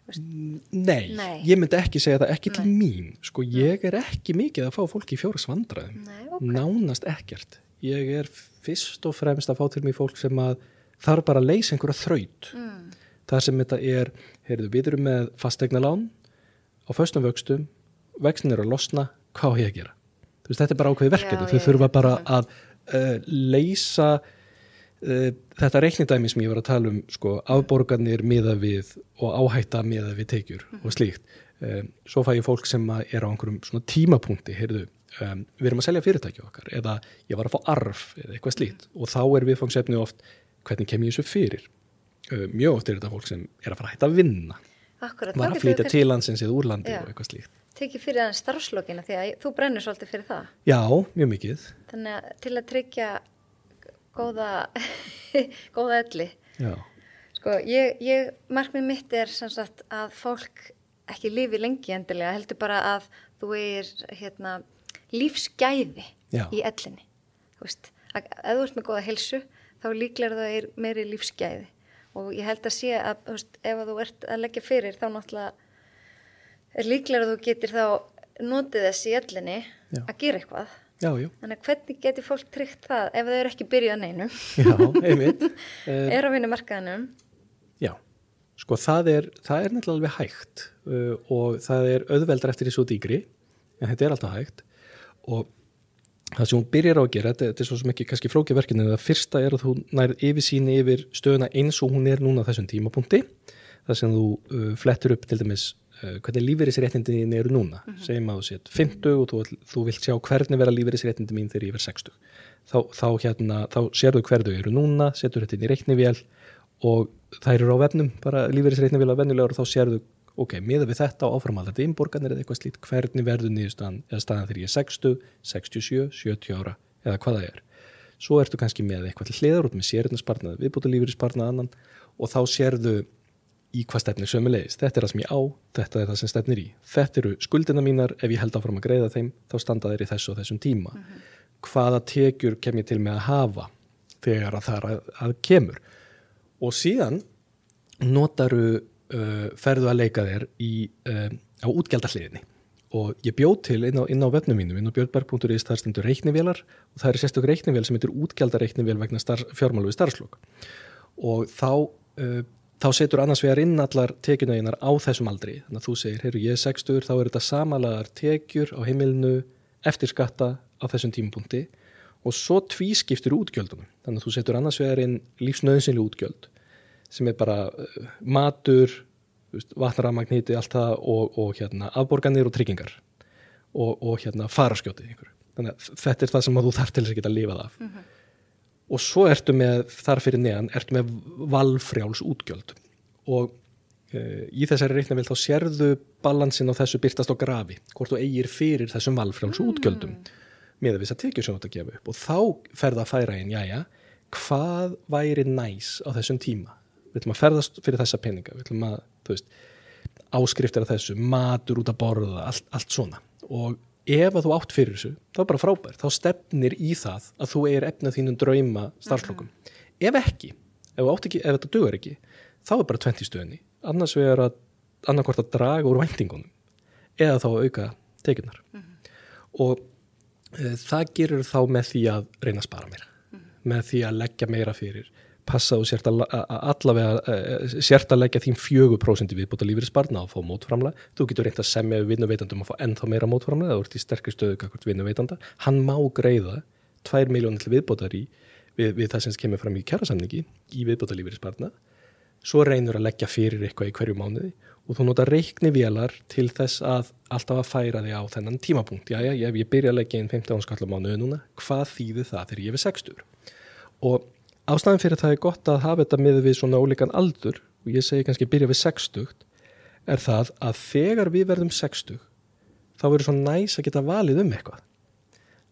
Nei, Nei, ég myndi ekki segja það ekki Nei. til mín, sko ég er ekki mikið að fá fólki í fjóra svandraðum okay. nánast ekkert. Ég er fyrst og fremst að fá til mig fólk sem að þarf bara að leysa einhverja þraut. Mm. það sem þetta er, heyrðu, við erum með fastegna lán á föstum vöxtum, vextin er að losna hvað er ég að gera? Veist, þetta er bara ákveði verkefni, þau þurfa bara að uh, leysa þetta reiknindæmi sem ég var að tala um sko, afborganir miða við og áhætta miða við teikjur mm. og slíkt. Uh, svo fæ ég fólk sem er á einhverjum tímapunkti, heyrðu um, við erum að selja fyrirtæki okkar eða ég var að fá arf eða eitthvað slít og þá er viðfangsefni oft hvernig kem ég þessu fyrir? Um, mjög oft er þetta fólk sem er að fara að hætta að vinna. Akkurat, var að flytja til landsins eða úrlandi já. og eitthvað slíkt. Tekið fyrir þannig starfslokina því að þú brennur svolítið fyrir það. Já, mjög mikið. Þannig að til að tryggja góða góða elli. Já. Sko, ég, ég markmið mitt er sagt, að fólk ekki lifi lengi endilega, heldur bara að þú er hérna lífsgæði Já. í ellinni. Þú veist, að ef þú ert með goða helsu þá líklar það er meiri lífsgæði. Og ég held að sé að veist, ef þú ert að leggja fyrir þá náttúrulega er líklar að þú getur þá notið þess í ellinni Já. að gera eitthvað Já, þannig að hvernig getur fólk tryggt það ef þau eru ekki byrjað neinu Já, einmitt. Er á vinnu markaðanum Já, sko það er það er nefnilega alveg hægt uh, og það er auðveldar eftir því svo dýgri en þetta er alltaf hægt. Og það sem hún byrjar á að gera, þetta, þetta er svo sem ekki kannski flókjaverkinu, en það fyrsta er að þú nærið yfir síni yfir stöðuna eins og hún er núna þessum tímapunkti, það sem þú uh, flettur upp til dæmis hvernig lífeyrisréttindin eru núna, mm -hmm. segjum að þú sétt 50 og þú, þú vilt sjá hvernig vera lífeyrisréttindi mín þegar ég verð 60 þá, þá, hérna, þá sérðu hverðu eru núna, setur þetta inn í reiknivél og það eru á vefnum, bara lífeyrisréttindi vilja vennilegur og þá sérðu ok, miða við þetta áframaldandi innborganir eða eitthvað slít, hvernig verður nýðustan eða staðan þegar ég er 60, 67, 70 ára eða hvað það er. Svo ertu kannski með eitthvað til hliðar út með sérðnarspartnað, viðbúta lífyrirspartnað annan og þá sérðu í hvað stefnir sömulegist. Þetta er það sem ég á, þetta er það sem stefnir í. Þetta eru skuldina mínar, ef ég held áfram að greiða þeim, þá standa þeir í þessu og þessum tíma. Mm -hmm. Hvaða tekjur kem ég til með að hafa þegar að það að, að kemur? Og síðan notaru uh, ferðu að leika þér í, uh, á útgjaldahliðinni og ég bjóð til inn á, inn á vefnum mínum, inn á björnberg.is það er stundur reiknivélar og það er sérstök reiknivél sem heitir útgjaldareiknivél vegna fjármálu og þá, uh, þá setur annars vegar inn allar tekjunæginar á þessum aldri þannig að þú segir, heyrðu ég er 60 þá er þetta samalagar tekjur á heimilinu eftir skatta á þessum tímapunkti og svo tvískiptir útgjöldunum þannig að þú setur annars vegar inn lífsnöðsynli útgjöld sem er bara uh, matur, vatnaramagniti, allt það og, og hérna, afborganir og tryggingar og, og hérna, faraskjótið. Þannig að þetta er það sem þú þarf til þess að geta að lifa af. Mm -hmm. Og svo ertu með, þar fyrir neðan, ertu með valfrjáls útgjöld og uh, í þessari reiknavill þá sérðu balansin á þessu byrtast á grafi, hvort þú eigir fyrir þessum valfrjáls mm. útgjöldum með að þess að tekja svo nátt að gefa upp og þá ferða að færa einn, jájá, hvað væri næs á þessum tíma? við ætlum að ferðast fyrir þessa peninga við ætlum að, þú veist, áskriftir af þessu, matur út að borða allt, allt svona og ef að þú átt fyrir þessu, þá er bara frábært. Þá stefnir í það að þú er efnað þínum drauma starfslokum, mm ef ekki ef, ekki, ef þetta dögur ekki þá er bara 20 stöðinni annars vegar að annarkvort að draga úr væntingunum eða þá auka tekjunar og e, það gerur þá með því að reyna að spara meira. Með því að leggja meira fyrir passa og sért að, að allavega uh, sért að leggja þín 4% viðbúta lífið sparna og fá mótframlega þú getur reynt að semja við vinnuveitandum að fá ennþá meira mótframlega, þú ert í sterkri stöðu kakvart vinnuveitanda, hann má greiða 2 miljónir til viðbútar í við, við það sem kemur fram í kjærasamningi í viðbúta lífið sparna svo reynur að leggja fyrir eitthvað í hverju mánuði og þú nota reikni vélar til þess að alltaf að færa þig á þennan tímapunkt. Já, já, ef ég byrja að leggja inn 15 ánskallar mánuði núna, hvað þýðir það þegar ég 60 og ástæðan fyrir það er gott að hafa þetta með við svona ólíkan aldur og ég segi kannski byrja við 60 er það að þegar við verðum 60 þá verður svo næs að geta valið um eitthvað.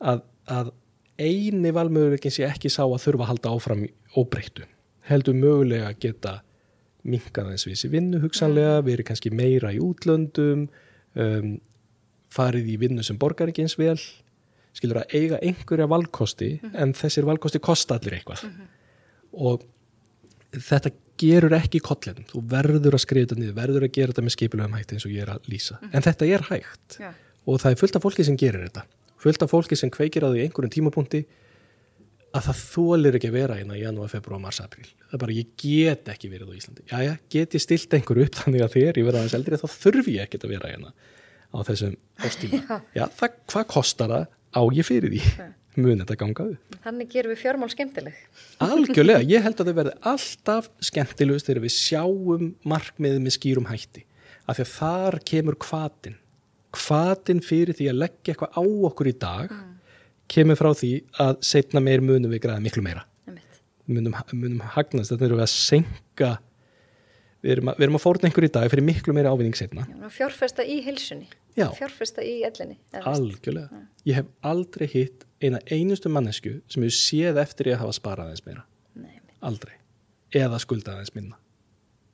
Að, að eini valmöguleikin sé ekki sá að þurfa að halda áfram óbreyttu heldur mögulega að geta minkað eins við þessi vinnu hugsanlega verið kannski meira í útlöndum um, farið í vinnu sem borgar ekki eins vel. Skilur að eiga einhverja valkosti mm -hmm. en þessir valkosti kosta allir eitthvað. Mm -hmm og þetta gerur ekki kollenum, þú verður að skrifa þetta niður, verður að gera þetta með skipilöfum hægt eins og ég er að lýsa, mm -hmm. en þetta er hægt. Ja. og það er fullt af fólki sem gerir þetta. Fullt af fólki sem kveikir að því einhverjum tímapunkti að það þólir ekki að vera hérna í janúar, februar, mars, april það er bara, ég get ekki verið á Íslandi. Já, já, get ég stilt einhverju upp þannig að þegar ég verða aðeins eldri, þá þurfi ég ekki að vera hérna á þessum ástíma já, það, hvað kostar það? Á ég fyrir því mun þetta ganga upp. Þannig gerum við fjármál skemmtileg. Algjörlega, ég held að þau verði alltaf skemmtilegust þegar við sjáum markmiðið með skýrum hætti. Af því að þar kemur kvatin. Kvatin fyrir því að leggja eitthvað á okkur í dag mm. kemur frá því að setna meir munum við græða miklu meira. Munum, munum hagnast, þetta er að senka við erum að, við erum að fórna einhver í dag fyrir miklu meira ávinning setna. Já, fjárfesta í hilsunni. Já. Fjárfesta í ellinni. Algjörlega. Já. Ég hef aldrei hitt eina einustu mannesku sem hefur séð eftir ég að hafa sparað aðeins meira. Nei, aldrei, eða skuldað aðeins minna.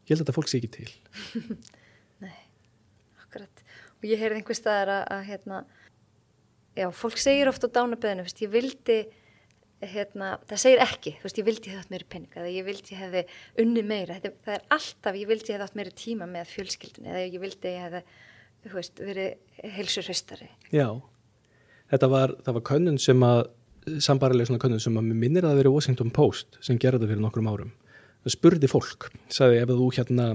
Ég held að þetta fólk sé ekki til. Nei, akkurat. Og ég heyrði einhver staðar að, að hérna, já, fólk segir ofta á dánaböðinu, ég vildi hérna, það segir ekki, veist, ég vildi hefði átt meiri penning, eða ég vildi hefði unni meira, þetta, það er alltaf, ég vildi hefði átt meiri tíma með fjölskyldinu, eða ég vildi hefði, þú veist, verið heilsur höstari Já þetta var, það var könnun sem að sambarileg svona könnun sem að mér minnir að það veri Washington Post sem gerði þetta fyrir nokkrum árum. Það spurði fólk, sagði ef þú hérna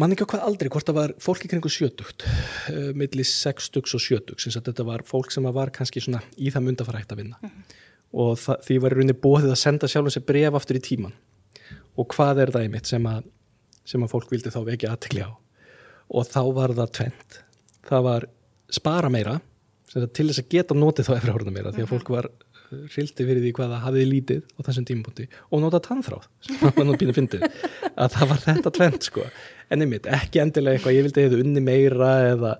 mann ekki á hvað aldrei, hvort það var fólk í kringu sjötugt uh, millir sextugs og sjötugs sem þetta var fólk sem var kannski svona í það mynd að fara hægt að vinna. Mm -hmm. og það, því var í rauninni bóðið að senda sjálf þessi bref aftur í tíman og hvað er það einmitt sem að, sem að fólk vildi þá vekja aðtekli á? Og þá var það tvent það var spara meira til þess að geta notið þá efrahórna meira því að fólk var rildi fyrir því hvaða hafiði lítið á þessum tímapunkti og nota tannþráð sem var nú pínu fyndið að það var þetta tvent sko. En einmitt ekki endilega eitthvað ég vildi hefðu unni meira eða,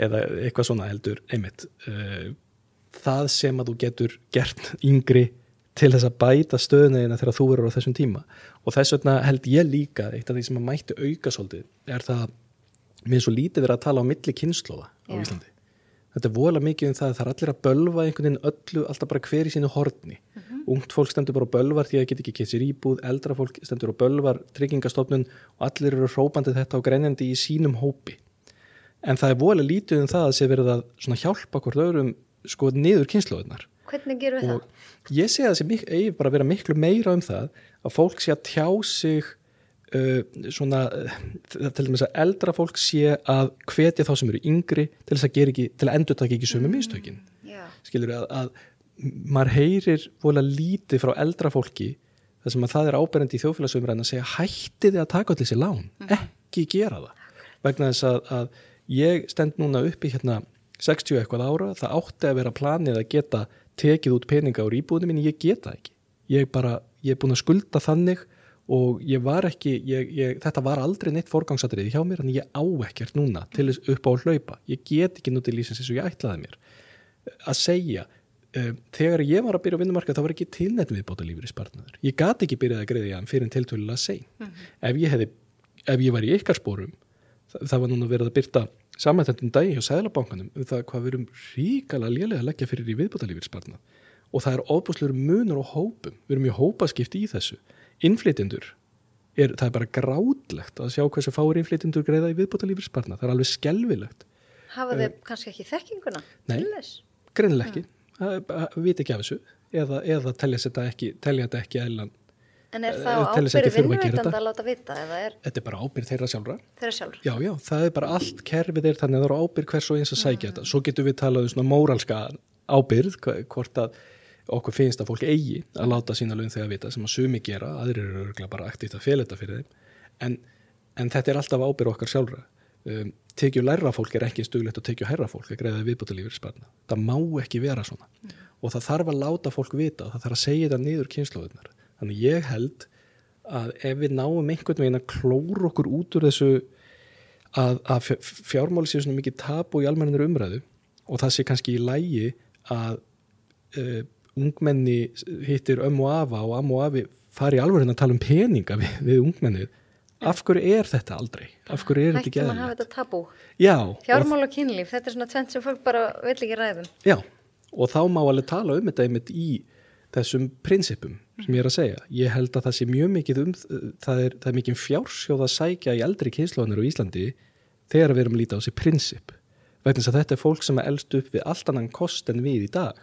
eða eitthvað svona heldur einmitt uh, það sem að þú getur gert yngri til þess að bæta stöðunina þegar þú verður á þessum tíma. Og þess vegna held ég líka eitt af því sem að mætti auka svolítið er það mér svo lítið verið að tala á milli kynnslóða á Íslandi þetta er vola mikið um það það er allir að bölva einhvern veginn öllu alltaf bara hver í sínu hortni uh mhm. -huh. ungt fólk stendur bara á bölvar því að það get ekki kessir íbúð eldra fólk stendur á bölvar tryggingastofnun og allir eru hrópandi þetta á greinjandi í sínum hópi en það er vola lítið um það að sé verið að hjálpa hvort öðrum sko niður kynnslóðunar Hvernig gerum við það? Ég sé að það sé bara að vera miklu meira um það að fólk sé að tjá sig Uh, svona uh, til dæmis að eldra fólk sé að hvetja þá sem eru yngri til þess að gera ekki, til að endur taka ekki sömu mm, mistökin. Yeah. skilur að, að maður heyrir vola lítið frá eldra fólki þar sem að það er áberend í þjófélagsumræðin að segja hættið að taka allir sér lán? Mm. ekki gera það. Vegna þess að, að ég stend núna upp í hérna 60 eitthvað ára, það átti að vera planið að geta tekið út peninga úr íbúðinu mín, ég geta ekki. Ég bara, ég er búin að skulda þannig og ég var ekki, ég, ég, þetta var aldrei neitt forgangsatriði hjá mér en ég á ekkert núna til þess upp á að hlaupa. Ég get ekki nú til lísins eins og ég ætlaði mér. Að segja um, þegar ég var að byrja á vinnumarka þá var ekki tilnætt viðbóta lífur í spartnaður ég gati ekki byrjað að greiða fyrir en tiltölulega að segja mm -hmm. ef, ég hefði, ef ég var í ykkar spórum það, það var núna verið að byrta samanþendum dagi hjá Sæðlabankanum um það hvað við erum ríkala lélega að leggja fyrir í viðbóta lífur í spartnað og það er óbúslegur munur og hópum. Við erum í hópaskipt í þessu innflytjendur er, það er bara grátlegt að sjá hversu fári innflytjendur greiða í viðbóta lífeyrisparna, það er alveg skelvilegt Hafa þau kannski ekki þekkinguna? Nei. greinilega ekki, það veit ekki af þessu eða, eða telja þetta ekki telja þetta ekki eðlan, En er það ábyrð þurfa að láta vita er þetta er bara ábyrð þeirra sjálfra. Þeirra sjálfur? já, já, það er bara allt kerfið er þannig að það eru ábyrð hvers og eins að sækja þetta. Svo getum við talað um svona móralska ábyrð, hvort að okkur finnst að fólk eigi að láta sína laun þegar vita sem að sumi gera, aðrir eru örgulega bara aktíft að þetta fyrir þeim. En, en þetta er alltaf ábyrð okkar sjálfra. Um, tekju lærra fólk er ekki stuglegt og tekju herra fólk að greiða viðbúta lífur sparna það má ekki vera svona. Og það þarf að láta fólk vita og það þarf að segja þetta niður kynnslóðunar þannig ég held að ef við náum einhvern veginn að klóra okkur út úr þessu að, að fjár- fjármáli séu svona mikið tapu í almennir umræðu og það sé kannski í lægi að uh, ungmenni hittir ömmu og afa og ammu og afi fari alveg að tala um peninga við, við ungmennið af hverju er þetta aldrei? af hverju er þetta ekki Hættum að hafa þetta tabú. Já, Fjármál og kynlíf, þetta er svona tvent sem fólk bara vill ekki ræðum. já, og þá má alveg tala um þetta einmitt í þessum prinsipum sem ég er að segja. Ég held að það sé mjög mikið um, það er, það er mikið fjársjóð að sækja í eldri kynsluðanir á Íslandi þegar við erum að líta á þessi prinsip. Vegna þess að þetta er fólk sem er elst upp við allt annan kost en við í dag.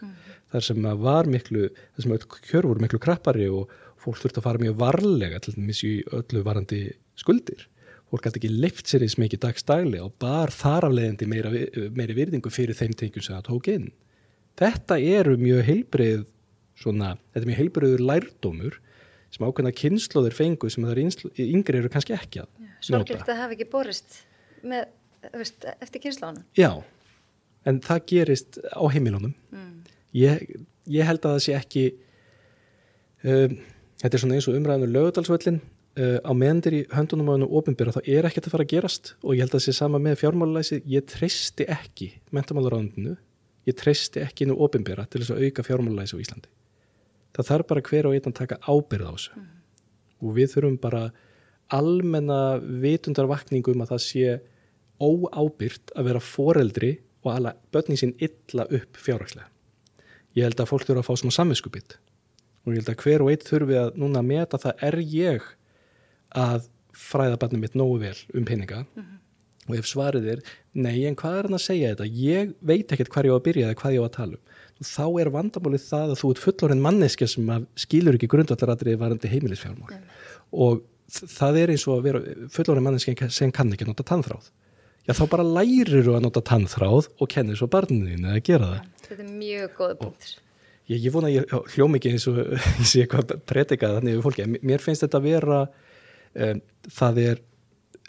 Þar sem að var miklu, þar sem öll kjör voru miklu krappari og fólk þurfti að fara mjög varlega til dæmis í öllu varandi skuldir. Fólk gæti ekki leift sér eins mikið dagstæli og bar þar af leiðandi meira, meiri virðingu fyrir þeim tengjum sem það tók inn. Þetta eru mjög heilbrið svona, þetta er mjög heilbriður lærdómur sem ákveðna kynnslóðir fengu sem það er yngri eru kannski ekki að njóta. Sorglegt að hafa ekki borist með, veist, eftir kynnslánum. Já, en það gerist á heimilunum. Mm. Ég, ég held að það sé ekki, um, þetta er svona eins og umræðinu lögadalsvöllin, uh, á meðandir í höndunum á hennu ofinbyrra þá er ekkert að fara að gerast. Og ég held að það sé sama með fjármálulæsi, ég treysti ekki mentamálaráðundinu, ég treysti ekki nú ofinbyrra til þess að auka fjármálulæsi á Íslandi. Það þarf bara hver og einn að taka ábyrð á þessu. Og við þurfum bara almenna vitundarvakningu um að það sé óábyrgt að vera foreldri og alla börnin sín illa upp fjárhagslega. Ég held að fólk þurfa að fá svona samvinskubitt og ég held að hver og einn þurfi að núna meta það er ég að fræða barnið mitt nógu vel um peninga? Og ef svarið er nei en hvað er hann að segja þetta? Ég veit ekkert hvað ég á að byrja eða hvað ég á að tala um. Og þá er vandamálið það að þú ert fullorinn manneskja sem að skilur ekki grundvallaratriði varandi heimilisfjármál. Og þ- það er eins og að vera fullorinn manneskja sem kann ekki að nota tannþráð. Já þá bara lærir þú að nota tannþráð og kennir svo barninu þínu að gera það Þetta er mjög góð punktur. Ég, ég vona að ég hljóm ekki eins og ég sé eitthvað predikað þannig við fólki. Mér finnst þetta að vera, um, það er,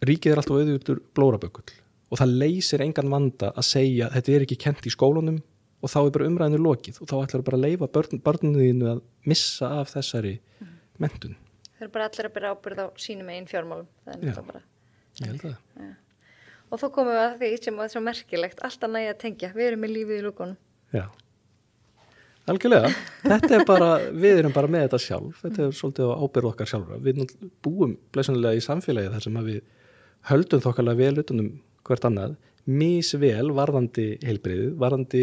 ríkið er alltaf auðvitað blórabökull og það leysir engan vanda að segja þetta er ekki kent í skólunum og þá er bara umræðinu lokið og þá ætlar bara að leifa börn, barninu þínu að missa af þessari mentun. Þeir eru bara allir að byrja ábyrð á sínum einn fjármálum. Það er Já. bara. Ég held það. Og þá komum við að því sem er svo merkilegt, alltaf nægja að tengja. Við erum með lífið í lúkunum. Já. Algjörlega, þetta er bara, við erum bara með þetta sjálf, þetta er svolítið á ábyrð okkar sjálfra. Við búum blessunlega í samfélagi þar sem við höldum þokkarlega vel utanum hvert annað, misvel varðandi heilbriðið, varðandi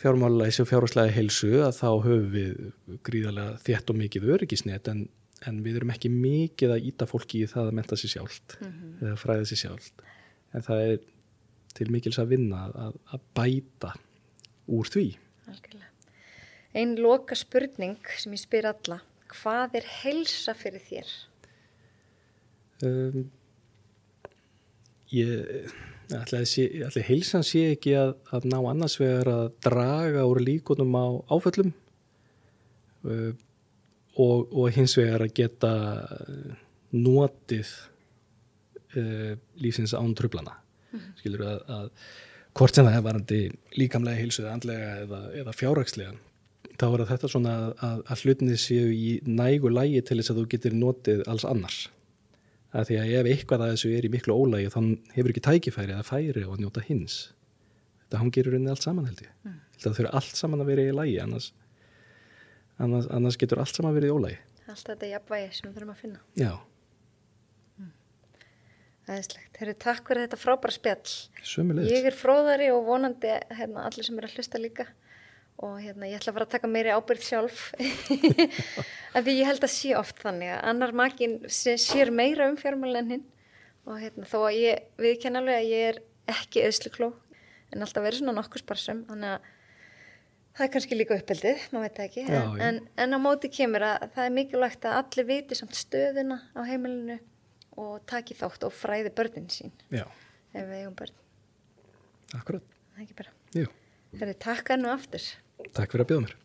fjármálulegsi og fjárháslega heilsu að þá höfum við gríðarlega þétt og mikið öryggisnet en, en við erum ekki mikið að íta fólki í það að menta sér sjálft eða fræða sér sjálft. En það er til mikils að vinna að, að bæta úr því. Algjörlega. Einn loka spurning sem ég spyr alla. Hvað er heilsa fyrir þér? Um, ég ætla, að heilsan sé ekki að, að ná annars vegar að draga úr líkunum á áföllum uh, og, og hins vegar að geta notið uh, lífsins án trublana skilur að, að hvort sem það er varandi líkamlega heilsu eða andlega eða, eða fjárhagslega þá er að þetta svona að, að hlutinni séu í nægu lægi til þess að þú getur notið alls annars. Að því að ef eitthvað að þessu er í miklu ólægi þá hefur ekki tækifæri eða færi á að njóta hins. Þetta hangir í rauninni allt saman held ég. Mm. það þurfa allt saman að vera í lægi annars, annars, annars getur allt saman verið í ólægi Allt þetta jafnvægi sem við þurfum að finna. já, Æðislegt. Herru, takk fyrir þetta frábæra spjall. sömulegis Ég er fróðari og vonandi hérna, allir sem eru að hlusta líka. Og hérna, ég ætla að fara að taka meiri ábyrð sjálf. Af því ég held að sé oft þannig að annar makin sér meira um fjármálinn en hinn. Og hérna, þó að ég viðkenn alveg að ég er ekki eðslukló en alltaf verið svona nokkuð sparsum þannig að það er kannski líka uppeldið, maður veit ekki. Já, en, en, en á móti kemur að það er mikilvægt að allir viti samt stöðuna á heimilinu og taki þátt og fræði börnin sín. Já, ef við eigum börn, akkurat. það er ekki bara. Jú, Það er takk enn og aftur. Takk fyrir að bjóða mér.